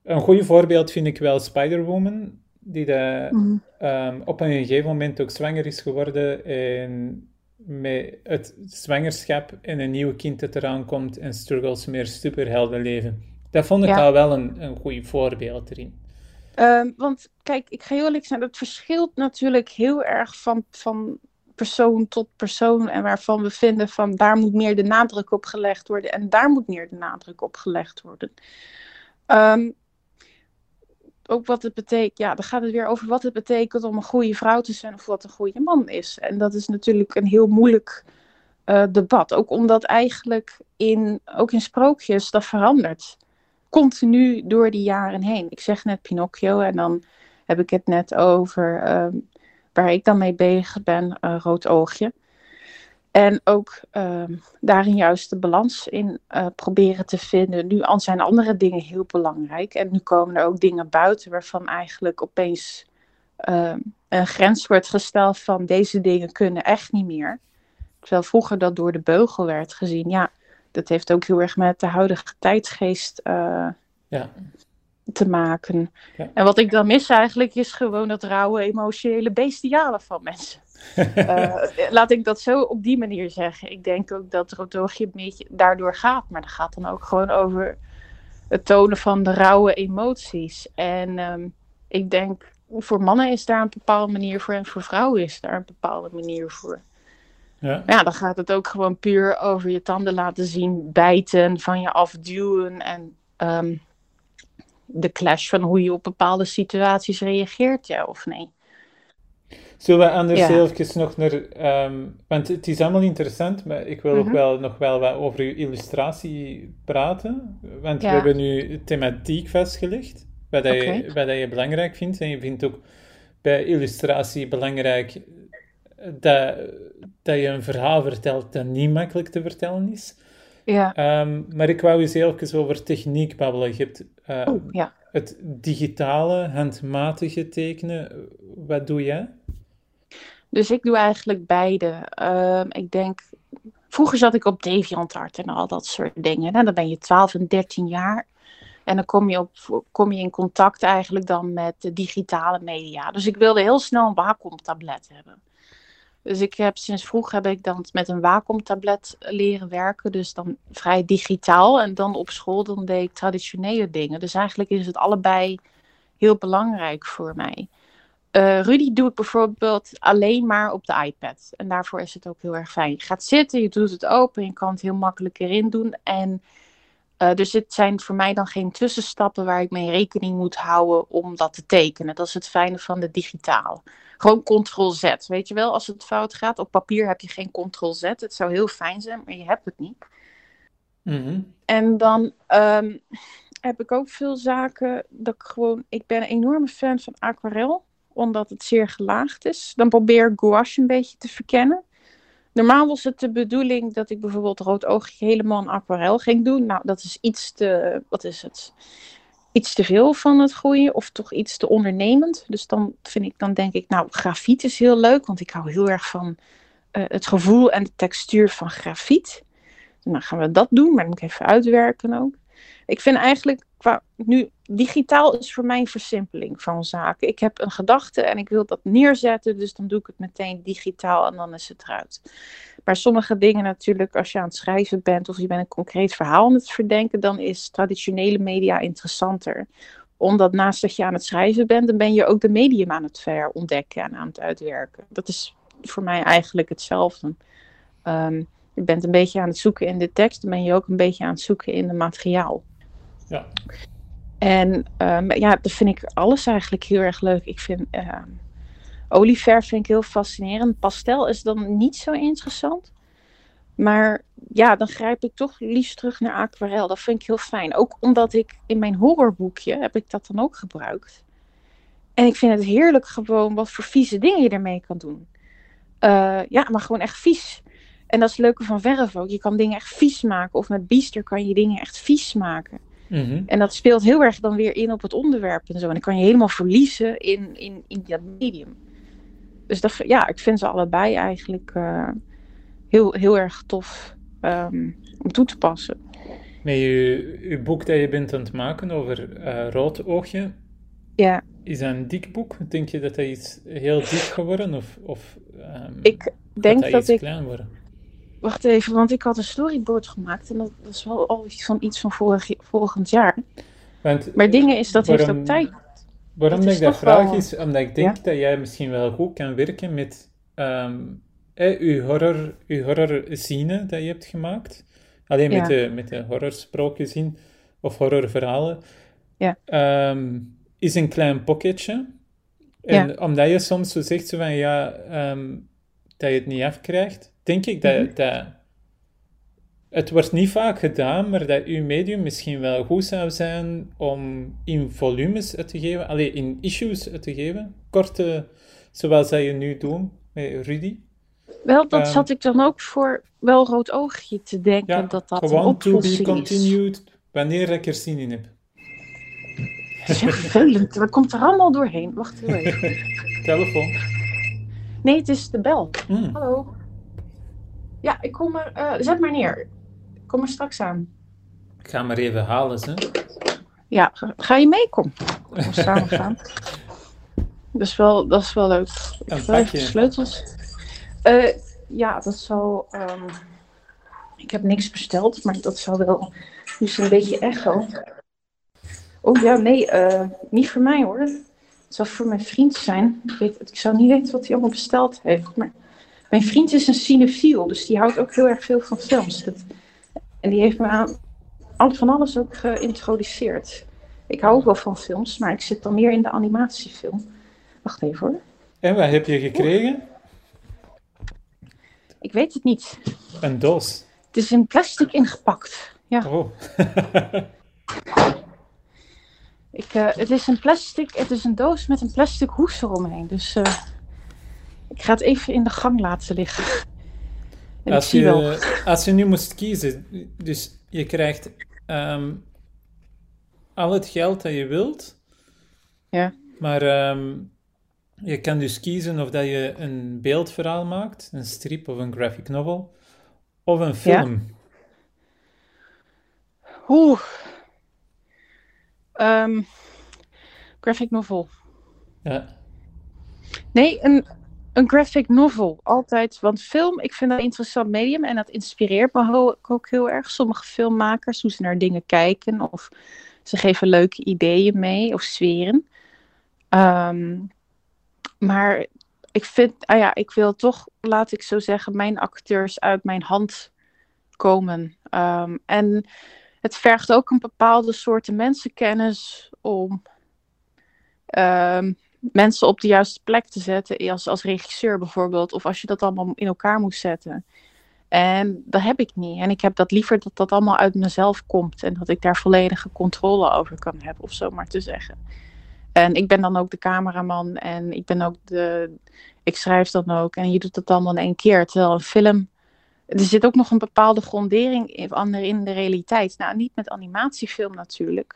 Een goed voorbeeld vind ik wel Spider-Woman, die de, Mhm. um, op een gegeven moment ook zwanger is geworden en met het zwangerschap en een nieuw kind dat eraan komt en struggles meer superheldenleven. Dat vond ik Ja. al wel een, een goed voorbeeld erin. Ehm, want kijk, ik ga heel eerlijk zijn, dat verschilt natuurlijk heel erg van, van persoon tot persoon. En waarvan we vinden van daar moet meer de nadruk op gelegd worden en daar moet meer de nadruk op gelegd worden. Ehm, ook wat het betekent, ja, dan gaat het weer over wat het betekent om een goede vrouw te zijn of wat een goede man is. En dat is natuurlijk een heel moeilijk eh, debat. Ook omdat eigenlijk in, ook in sprookjes dat verandert continu door die jaren heen. Ik zeg net Pinocchio en dan heb ik het net over ehm, waar ik dan mee bezig ben, Rood Oogje. En ook ehm, daarin juist de balans in eh, proberen te vinden. Nu zijn andere dingen heel belangrijk. En nu komen er ook dingen buiten waarvan eigenlijk opeens ehm, een grens wordt gesteld van deze dingen kunnen echt niet meer. Terwijl vroeger dat door de beugel werd gezien. Ja, dat heeft ook heel erg met de huidige tijdsgeest eh, Ja. te maken. Ja. En wat ik dan mis eigenlijk is gewoon dat rauwe emotionele bestiale van mensen. Eh, laat ik dat zo op die manier zeggen. Ik denk ook dat Rotoogje een beetje daardoor gaat. Maar dat gaat dan ook gewoon over het tonen van de rauwe emoties. En ehm, ik denk, voor mannen is daar een bepaalde manier voor. En voor vrouwen is daar een bepaalde manier voor. Ja. Ja, dan gaat het ook gewoon puur over je tanden laten zien, bijten, van je afduwen en ehm, de clash van hoe je op bepaalde situaties reageert, ja of nee. Zullen we anders Ja. even nog naar... ehm, want het is allemaal interessant, maar ik wil ook Mhm. wel, nog wel wat over uw illustratie praten. Want Ja. we hebben nu thematiek vastgelegd, wat, je, Oké. wat je belangrijk vindt. En je vindt ook bij illustratie belangrijk dat, dat je een verhaal vertelt dat niet makkelijk te vertellen is. Ja, Ehm, maar ik wou eens heel even over techniek babbelen. Je hebt eh, oh, ja. het digitale, handmatige tekenen. Wat doe jij? Dus ik doe eigenlijk beide. Ehm, ik denk, vroeger zat ik op DeviantArt en al dat soort dingen. Nou, dan ben je 12 en 13 jaar. En dan kom je, op, kom je in contact eigenlijk dan met de digitale media. Dus ik wilde heel snel een Wacom-tablet hebben. Dus ik heb sinds vroeg heb ik dan met een Wacom-tablet leren werken. Dus dan vrij digitaal. En dan op school dan deed ik traditionele dingen. Dus eigenlijk is het allebei heel belangrijk voor mij. Eh, Rudy doe ik bijvoorbeeld alleen maar op de iPad. En daarvoor is het ook heel erg fijn. Je gaat zitten, je doet het open, je kan het heel makkelijk erin doen. En eh, dus het zijn voor mij dan geen tussenstappen waar ik mee rekening moet houden om dat te tekenen. Dat is het fijne van de digitaal. Gewoon ctrl-z, weet je wel, als het fout gaat. Op papier heb je geen ctrl-z. Het zou heel fijn zijn, maar je hebt het niet. Mhm. En dan ehm, heb ik ook veel zaken dat ik gewoon... Ik ben een enorme fan van aquarel, omdat het zeer gelaagd is. Dan probeer ik gouache een beetje te verkennen. Normaal was het de bedoeling dat ik bijvoorbeeld rood oogje helemaal in aquarel ging doen. Nou, dat is iets te... Wat is het? Iets te veel van het goede, of toch iets te ondernemend. Dus dan vind ik, dan denk ik, nou, grafiet is heel leuk, want ik hou heel erg van eh, het gevoel en de textuur van grafiet. En dan gaan we dat doen, maar dan moet ik even uitwerken ook. Ik vind eigenlijk, qua, nu, digitaal is voor mij een versimpeling van zaken. Ik heb een gedachte en ik wil dat neerzetten, dus dan doe ik het meteen digitaal en dan is het eruit. Maar sommige dingen natuurlijk, als je aan het schrijven bent of je bent een concreet verhaal aan het verdenken, dan is traditionele media interessanter. Omdat naast dat je aan het schrijven bent, dan ben je ook de medium aan het verontdekken en aan het uitwerken. Dat is voor mij eigenlijk hetzelfde. Um, je bent een beetje aan het zoeken in de tekst, dan ben je ook een beetje aan het zoeken in het materiaal. Ja. En um, ja, dat vind ik alles eigenlijk heel erg leuk. Ik vind uh, olieverf vind ik heel fascinerend. Pastel is dan niet zo interessant. Maar ja, dan grijp ik toch liefst terug naar aquarel. Dat vind ik heel fijn. Ook omdat ik in mijn horrorboekje heb ik dat dan ook gebruikt. En ik vind het heerlijk gewoon wat voor vieze dingen je ermee kan doen. Uh, ja, maar gewoon echt vies. En dat is het leuke van verf ook. Je kan dingen echt vies maken. Of met Beaster kan je dingen echt vies maken. Mm En dat speelt heel erg dan weer in op het onderwerp en zo. En dan kan je helemaal verliezen in, in, in dat medium. Dus dat, ja, ik vind ze allebei eigenlijk uh, heel, heel erg tof um, om toe te passen. Met je, je boek dat je bent aan het maken over uh, Rood Oogje, ja. is dat een dik boek? Denk je dat dat iets heel dik geworden? Of, of um, ik denk dat, dat ik... klein worden? Wacht even, want ik had een storyboard gemaakt en dat, is wel al iets van iets van vorig, volgend jaar. Want, maar dingen is, dat waarom, heeft ook tijd. Waarom dat ik dat vraag is, omdat ik denk dat jij misschien wel goed kan werken met um, eh, uw horror, uw horrorzine dat je hebt gemaakt. Alleen met, de, met de horrorsprookjes in, of horrorverhalen. Ja. Um, is een klein pocketje. En ja. omdat je soms zo zegt zo van ja, um, dat je het niet afkrijgt, denk ik dat, mm dat het wordt niet vaak gedaan, maar dat uw medium misschien wel goed zou zijn om in volumes uit te geven, alleen in issues uit te geven, korte, zoals dat je nu doet met Rudy. Wel, dat um, zat ik dan ook voor wel rood oogje te denken, ja, dat dat gewoon een to be continued, wanneer ik er zin in heb. Dat is vervelend, dat komt er allemaal doorheen. Wacht even. Telefoon. Nee, het is de bel. Mm. Hallo. Ja, ik kom er. Uh, zet maar neer. Ik kom er straks aan. Ik ga maar even halen, ze. Ja, ga je mee? Kom. We samen gaan. Dat is wel, dat is wel leuk. Ik Een pakje. sleutels. Uh, ja, dat zal. Um, ik heb niks besteld, maar dat zal wel. Dus een beetje echo. Oh ja, nee, uh, niet voor mij hoor. Het zal voor mijn vriend zijn. Ik, weet, ik zou niet weten wat hij allemaal besteld heeft. Maar mijn vriend is een cinefiel, dus die houdt ook heel erg veel van films. Dat, en die heeft me aan van alles ook geïntroduceerd. Ik hou ook wel van films, maar ik zit dan meer in de animatiefilm. Wacht even hoor. En wat heb je gekregen? Ik weet het niet. Een doos? Het is in plastic ingepakt. Ja. Oh. ik, uh, het is een plastic, het is een doos met een plastic hoes eromheen. Dus uh, ik ga het even in de gang laten liggen. En als, je, als je nu moest kiezen, dus je krijgt um, al het geld dat je wilt, ja. maar um, je kan dus kiezen of dat je een beeldverhaal maakt, een strip of een graphic novel, of een film. Ja. Oeh. Um, graphic novel. Ja. Nee, een, een graphic novel, altijd. Want film, ik vind dat een interessant medium en dat inspireert me ook heel erg. Sommige filmmakers, hoe ze naar dingen kijken of ze geven leuke ideeën mee of sferen. Um, maar ik vind, ah ja, ik wil toch, laat ik zo zeggen, mijn acteurs uit mijn hand komen. Um, en het vergt ook een bepaalde soort mensenkennis om um, mensen op de juiste plek te zetten, als, als regisseur bijvoorbeeld, of als je dat allemaal in elkaar moet zetten. En dat heb ik niet. En ik heb dat liever dat dat allemaal uit mezelf komt en dat ik daar volledige controle over kan hebben, of zo maar te zeggen. En ik ben dan ook de cameraman en ik ben ook de. Ik schrijf dan ook en je doet dat allemaal in één keer. Terwijl een film. Er zit ook nog een bepaalde grondering in, in de realiteit. Nou, niet met animatiefilm natuurlijk.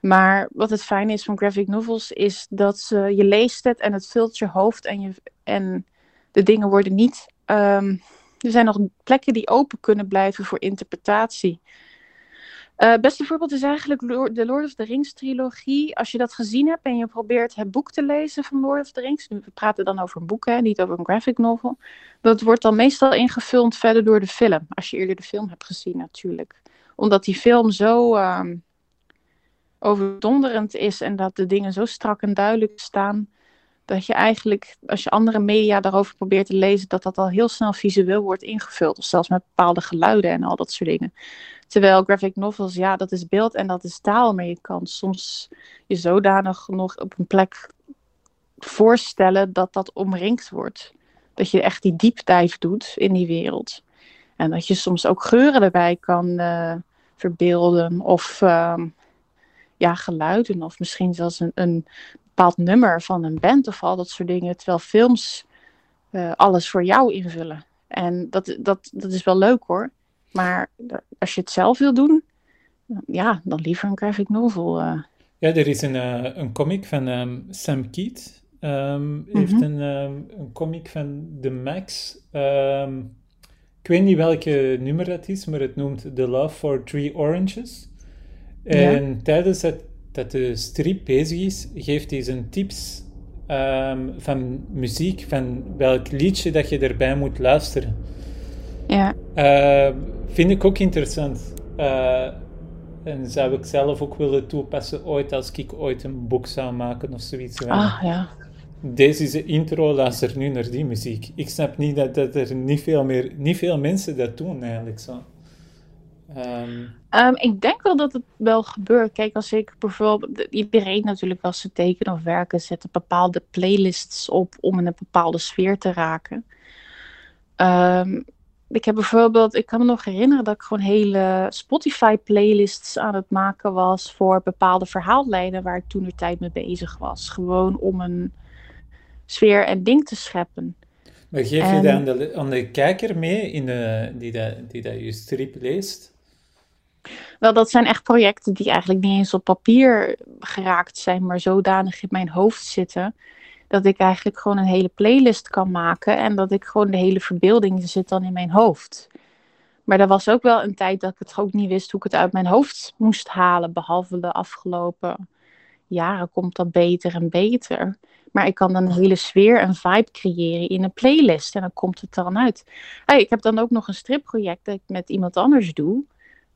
Maar wat het fijne is van graphic novels is dat ze, je leest het en het vult je hoofd en, je, en de dingen worden niet. Um, er zijn nog plekken die open kunnen blijven voor interpretatie. Uh, beste voorbeeld is eigenlijk de Lord of the Rings trilogie. Als je dat gezien hebt en je probeert het boek te lezen van Lord of the Rings. We praten dan over een boek, hè, niet over een graphic novel. Dat wordt dan meestal ingevuld verder door de film. Als je eerder de film hebt gezien natuurlijk. Omdat die film zo um, overdonderend is en dat de dingen zo strak en duidelijk staan. Dat je eigenlijk, als je andere media daarover probeert te lezen, dat dat al heel snel visueel wordt ingevuld. Of zelfs met bepaalde geluiden en al dat soort dingen. Terwijl graphic novels, ja, dat is beeld en dat is taal. Maar je kan soms je zodanig nog op een plek voorstellen dat dat omringd wordt. Dat je echt die doet in die wereld. En dat je soms ook geuren erbij kan uh, verbeelden. Of uh, ja, geluiden. Of misschien zelfs een, een bepaald nummer van een band of al dat soort dingen. Terwijl films uh, alles voor jou invullen. En dat, dat, dat is wel leuk hoor. Maar als je het zelf wil doen, ja, dan liever een graphic novel. Uh. Ja, er is een, uh, een comic van um, Sam Keat. Um, heeft mm -hmm. een, um, een comic van The Max. ik weet niet welke nummer dat is, maar het noemt The Love for Three Oranges. En ja. tijdens het, dat de strip bezig is, geeft hij zijn tips um, van muziek, van welk liedje dat je erbij moet luisteren. Ja. Uh, vind ik ook interessant. Uh, en zou ik zelf ook willen toepassen ooit als ik ooit een boek zou maken of zoiets. Ah, ja. Deze is de intro, luister nu naar die muziek. Ik snap niet dat, dat er niet veel, meer, niet veel mensen dat doen eigenlijk zo. Um... Um, ik denk wel dat het wel gebeurt. Kijk, als ik bijvoorbeeld. Iedereen natuurlijk als ze tekenen of werken, zetten bepaalde playlists op om in een bepaalde sfeer te raken. Um, ik heb bijvoorbeeld, ik kan me nog herinneren dat ik gewoon hele Spotify-playlists aan het maken was voor bepaalde verhaallijnen waar ik toen de tijd mee bezig was. Gewoon om een sfeer en ding te scheppen. Maar geef en... je dat aan de, aan de kijker mee in de, die, dat, die dat je strip leest? Wel, dat zijn echt projecten die eigenlijk niet eens op papier geraakt zijn, maar zodanig in mijn hoofd zitten. Dat ik eigenlijk gewoon een hele playlist kan maken en dat ik gewoon de hele verbeelding zit dan in mijn hoofd. Maar er was ook wel een tijd dat ik het ook niet wist hoe ik het uit mijn hoofd moest halen. Behalve de afgelopen jaren komt dat beter en beter. Maar ik kan dan een hele sfeer en vibe creëren in een playlist en dan komt het er dan uit. Hey, ik heb dan ook nog een stripproject dat ik met iemand anders doe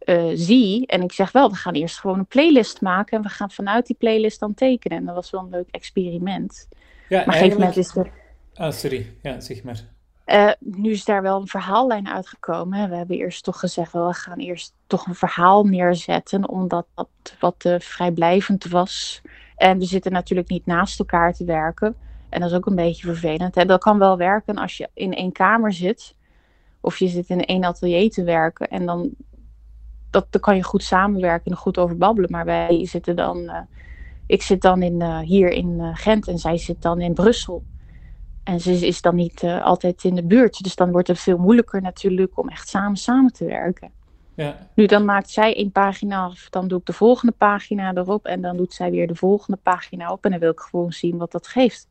uh, zie. En ik zeg wel, we gaan eerst gewoon een playlist maken. En we gaan vanuit die playlist dan tekenen. En dat was wel een leuk experiment. Ja, maar geef moment is er... Ah, sorry. Ja, zeg maar. Uh, nu is daar wel een verhaallijn uitgekomen. We hebben eerst toch gezegd, we gaan eerst toch een verhaal neerzetten. Omdat dat wat uh, vrijblijvend was. En we zitten natuurlijk niet naast elkaar te werken. En dat is ook een beetje vervelend. Hè? Dat kan wel werken als je in één kamer zit. Of je zit in één atelier te werken. En dan dat, daar kan je goed samenwerken en goed over babbelen. Maar wij zitten dan, uh, ik zit dan in, uh, hier in uh, Gent en zij zit dan in Brussel. En ze is dan niet altijd in de buurt. Dus dan wordt het veel moeilijker natuurlijk om echt samen samen te werken. Ja. Nu dan maakt zij één pagina af, dan doe ik de volgende pagina erop en dan doet zij weer de volgende pagina op en dan wil ik gewoon zien wat dat geeft.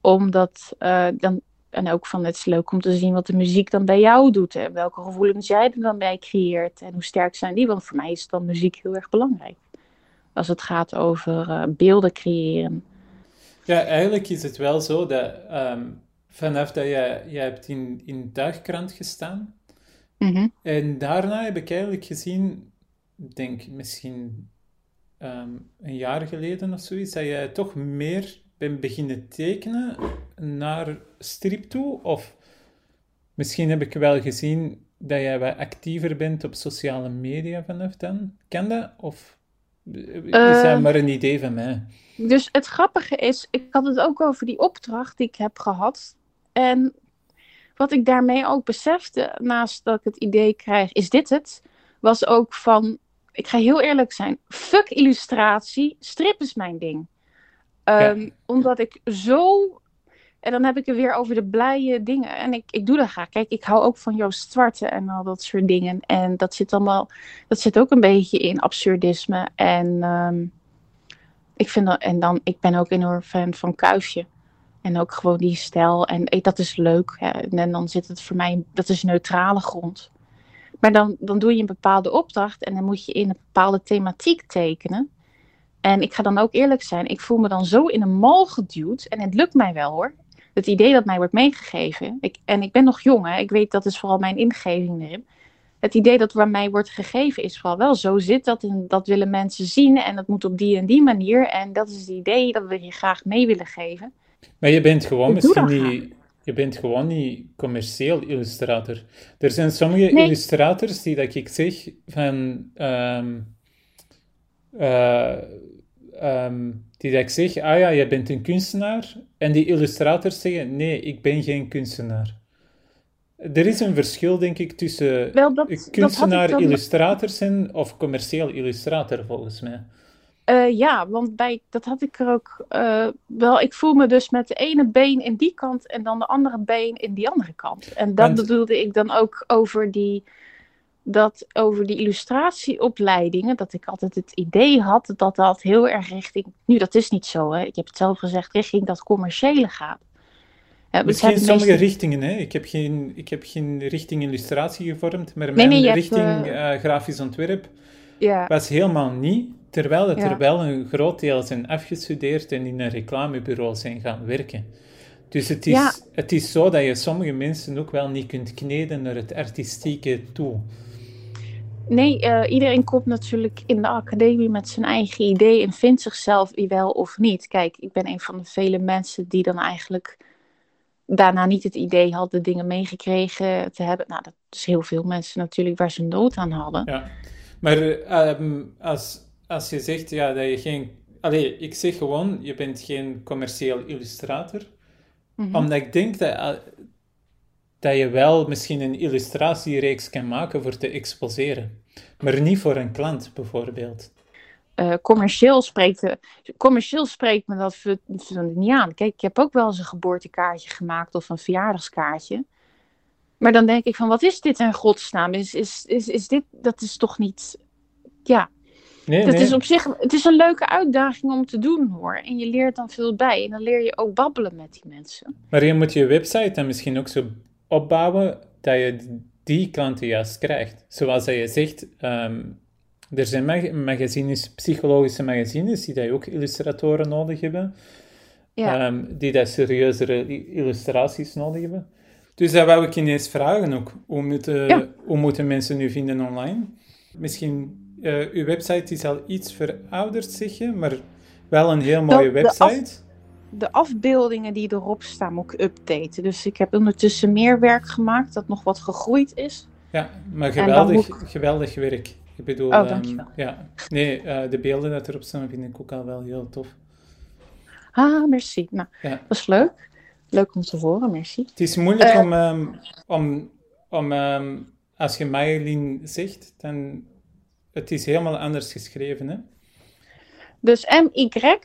Omdat dan en ook van het is leuk om te zien wat de muziek dan bij jou doet. En welke gevoelens jij er dan bij creëert. En hoe sterk zijn die. Want voor mij is dan muziek heel erg belangrijk. Als het gaat over uh, beelden creëren. Ja, eigenlijk is het wel zo dat um, vanaf dat je, je hebt in, in Dagkrant gestaan. Mm -hmm. En daarna heb ik eigenlijk gezien, denk misschien um, een jaar geleden of zoiets, dat je toch meer ben beginnen tekenen naar strip toe? Of misschien heb ik wel gezien dat jij wat actiever bent op sociale media vanaf dan. Ken dat? Of is dat uh, maar een idee van mij? Dus het grappige is, ik had het ook over die opdracht die ik heb gehad. En wat ik daarmee ook besefte, naast dat ik het idee krijg, is dit het? Was ook van, ik ga heel eerlijk zijn, fuck illustratie, strip is mijn ding. Um, Omdat ik zo. En dan heb ik het weer over de blije dingen. En ik, ik doe dat graag. Kijk, ik hou ook van Joost Zwarte en al dat soort dingen. En dat zit allemaal. Dat zit ook een beetje in absurdisme. En um, ik vind dat. En dan, ik ben ook enorm fan van Kuifje. En ook gewoon die stijl. En ik, dat is leuk. Hè. En dan zit het voor mij. Dat is neutrale grond. Maar dan, dan doe je een bepaalde opdracht. En dan moet je in een bepaalde thematiek tekenen. En ik ga dan ook eerlijk zijn, ik voel me dan zo in een mal geduwd. En het lukt mij wel hoor. Het idee dat mij wordt meegegeven. Ik, en ik ben nog jong, hè, ik weet dat is vooral mijn ingeving erin. Het idee dat waar mij wordt gegeven is vooral wel zo zit dat en dat willen mensen zien. En dat moet op die en die manier. En dat is het idee dat we je graag mee willen geven. Maar je bent gewoon misschien niet. Je bent gewoon niet commercieel illustrator. Er zijn sommige Nee. illustrators die dat ik zeg van... ehm, eh, ehm, die dat ik zeg, ah ja, jij bent een kunstenaar. En die illustrators zeggen, nee, ik ben geen kunstenaar. Er is een verschil, denk ik, tussen Wel, dat, kunstenaar, dan- illustrator zijn of commercieel illustrator, volgens mij. Eh, ja, want bij, dat had ik er ook eh, wel. Ik voel me dus met de ene been in die kant en dan de andere been in die andere kant. En dat Want- bedoelde ik dan ook over die, dat, over die illustratieopleidingen. Dat ik altijd het idee had dat dat heel erg richting. Nu, dat is niet zo, hè? Ik heb het zelf gezegd, richting dat commerciële gaat. Ja, Misschien het sommige richtingen, hè. Ik heb geen, ik heb geen richting illustratie gevormd, maar Nee, mijn nee, je hebt, richting eh, eh, grafisch ontwerp Ja, was helemaal niet, terwijl dat Ja. er wel een groot deel zijn afgestudeerd en in een reclamebureau zijn gaan werken. Dus het is, Ja. het is zo dat je sommige mensen ook wel niet kunt kneden naar het artistieke toe. Nee, eh, iedereen komt natuurlijk in de academie met zijn eigen idee en vindt zichzelf wel of niet. Kijk, ik ben een van de vele mensen die dan eigenlijk daarna niet het idee hadden dingen meegekregen te hebben. Nou, dat is heel veel mensen natuurlijk waar ze nood aan hadden. Ja. Maar ehm, als, als je zegt ja, dat je geen... Allee, ik zeg gewoon, je bent geen commercieel illustrator. Mhm. Omdat ik denk dat, eh, dat je wel misschien een illustratiereeks kan maken voor te exposeren. Maar niet voor een klant, bijvoorbeeld. Eh, commercieel, spreekt, eh, commercieel spreekt me dat niet aan. Kijk, ik heb ook wel eens een geboortekaartje gemaakt of een verjaardagskaartje. Maar dan denk ik van, wat is dit in godsnaam? Is, is, is, is dit, dat is toch niet... Ja, Nee, Het nee. is op zich het is een leuke uitdaging om te doen hoor. En je leert dan veel bij. En dan leer je ook babbelen met die mensen. Maar je moet je website dan misschien ook zo opbouwen dat je die klanten juist krijgt. Zoals je zegt, ehm, er zijn mag- magazines, psychologische magazines, die dat ook illustratoren nodig hebben. Ja. Ehm, die dat serieuzere illustraties nodig hebben. Dus dat wou ik ineens vragen ook. Hoe moeten, Ja. hoe moeten mensen nu vinden online? Misschien, eh uw website is al iets verouderd, zeg je, maar wel een heel mooie de website. De afbeeldingen die erop staan ik updaten. Dus ik heb ondertussen meer werk gemaakt dat nog wat gegroeid is. Ja, maar geweldig, ik- geweldig werk. Ik bedoel, Oh, ehm, ja. Nee, eh, de beelden dat erop staan vind ik ook al wel heel tof. Ah, merci. Nou, Ja. dat is leuk. Leuk om te horen, merci. Het is moeilijk Eh. om, ehm, om, om ehm, als je Mayelin zegt, dan het is helemaal anders geschreven, hè? Dus M-Y,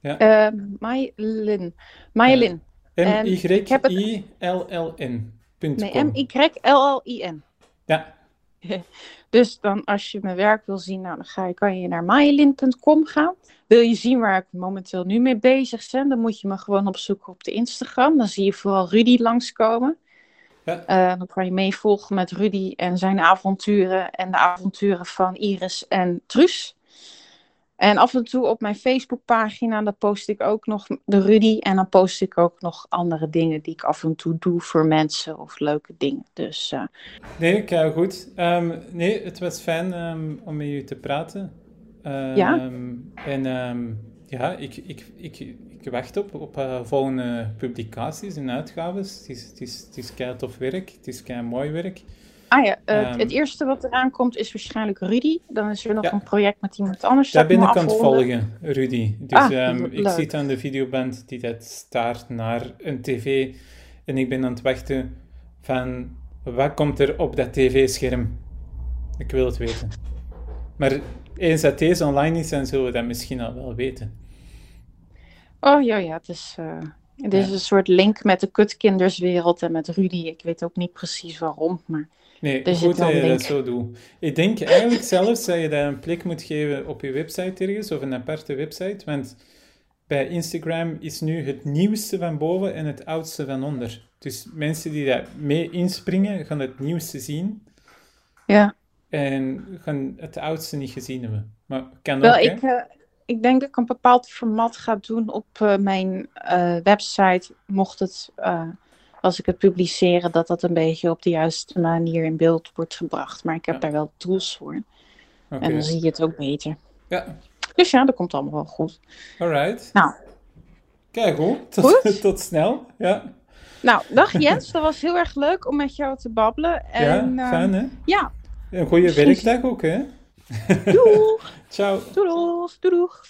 Ja. eh Mylin. Mylin. M-Y-I-L-L-N. Nee. M-Y-L-L-I-N. Ja, Dus dan als je mijn werk wil zien, nou, dan ga je, kan je naar mylin.com gaan. Wil je zien waar ik momenteel nu mee bezig ben, dan moet je me gewoon opzoeken op de Instagram. Dan zie je vooral Rudy langskomen. ja. Eh, dan kan je meevolgen met Rudy en zijn avonturen en de avonturen van Iris en Truus. En af en toe op mijn Facebookpagina, dan post ik ook nog de Rudy. En dan post ik ook nog andere dingen die ik af en toe doe voor mensen of leuke dingen. Dus eh, Nee, kijk, goed. Ehm, nee, het was fijn ehm, om met u te praten. Ehm, Ja. En ja, ik, ik, ik, ik wacht op, op eh, volgende publicaties en uitgaves. Het is, het is, het is kei tof werk, het is kei mooi werk. Ah ja, eh, Ehm. het eerste wat eraan komt is waarschijnlijk Rudy. Dan is er nog Ja. een project met iemand anders. Daar afronden. volgen, Rudy. Dus Ah, le- ik zit aan de videoband die dat staart naar een tv. En ik ben aan het wachten van wat komt er op dat tv-scherm. Ik wil het weten. Maar eens dat deze online is, dan zullen we dat misschien al wel weten. Oh ja, ja, het is, eh, het is Ja. een soort link met de kutkinderswereld en met Rudy. Ik weet ook niet precies waarom, maar Nee, zit goed dat je dat zo doet. Ik denk eigenlijk zelfs dat je dat een plek moet geven op je website ergens, of een aparte website, want bij Instagram is nu het nieuwste van boven en het oudste van onder. Dus mensen die daar mee inspringen, gaan het nieuwste zien ja. en gaan het oudste niet gezien hebben. Maar kan Wel, ook, ik, eh, ik denk dat ik een bepaald format ga doen op eh, mijn eh, website. Mocht het, als ik het publiceren, dat dat een beetje op de juiste manier in beeld wordt gebracht. Maar ik heb Ja. daar wel tools voor. En dan zie je het ook beter. Ja, Dus ja, dat komt allemaal wel goed. alright. Nou, Kijk goed, tot, snel. Ja. Nou, dag Jens. Dat was heel erg leuk om met jou te babbelen. En, ja, ehm, fijn hè? Ja, Een goede werkdag ook hè? doeg. Ciao. Doeg.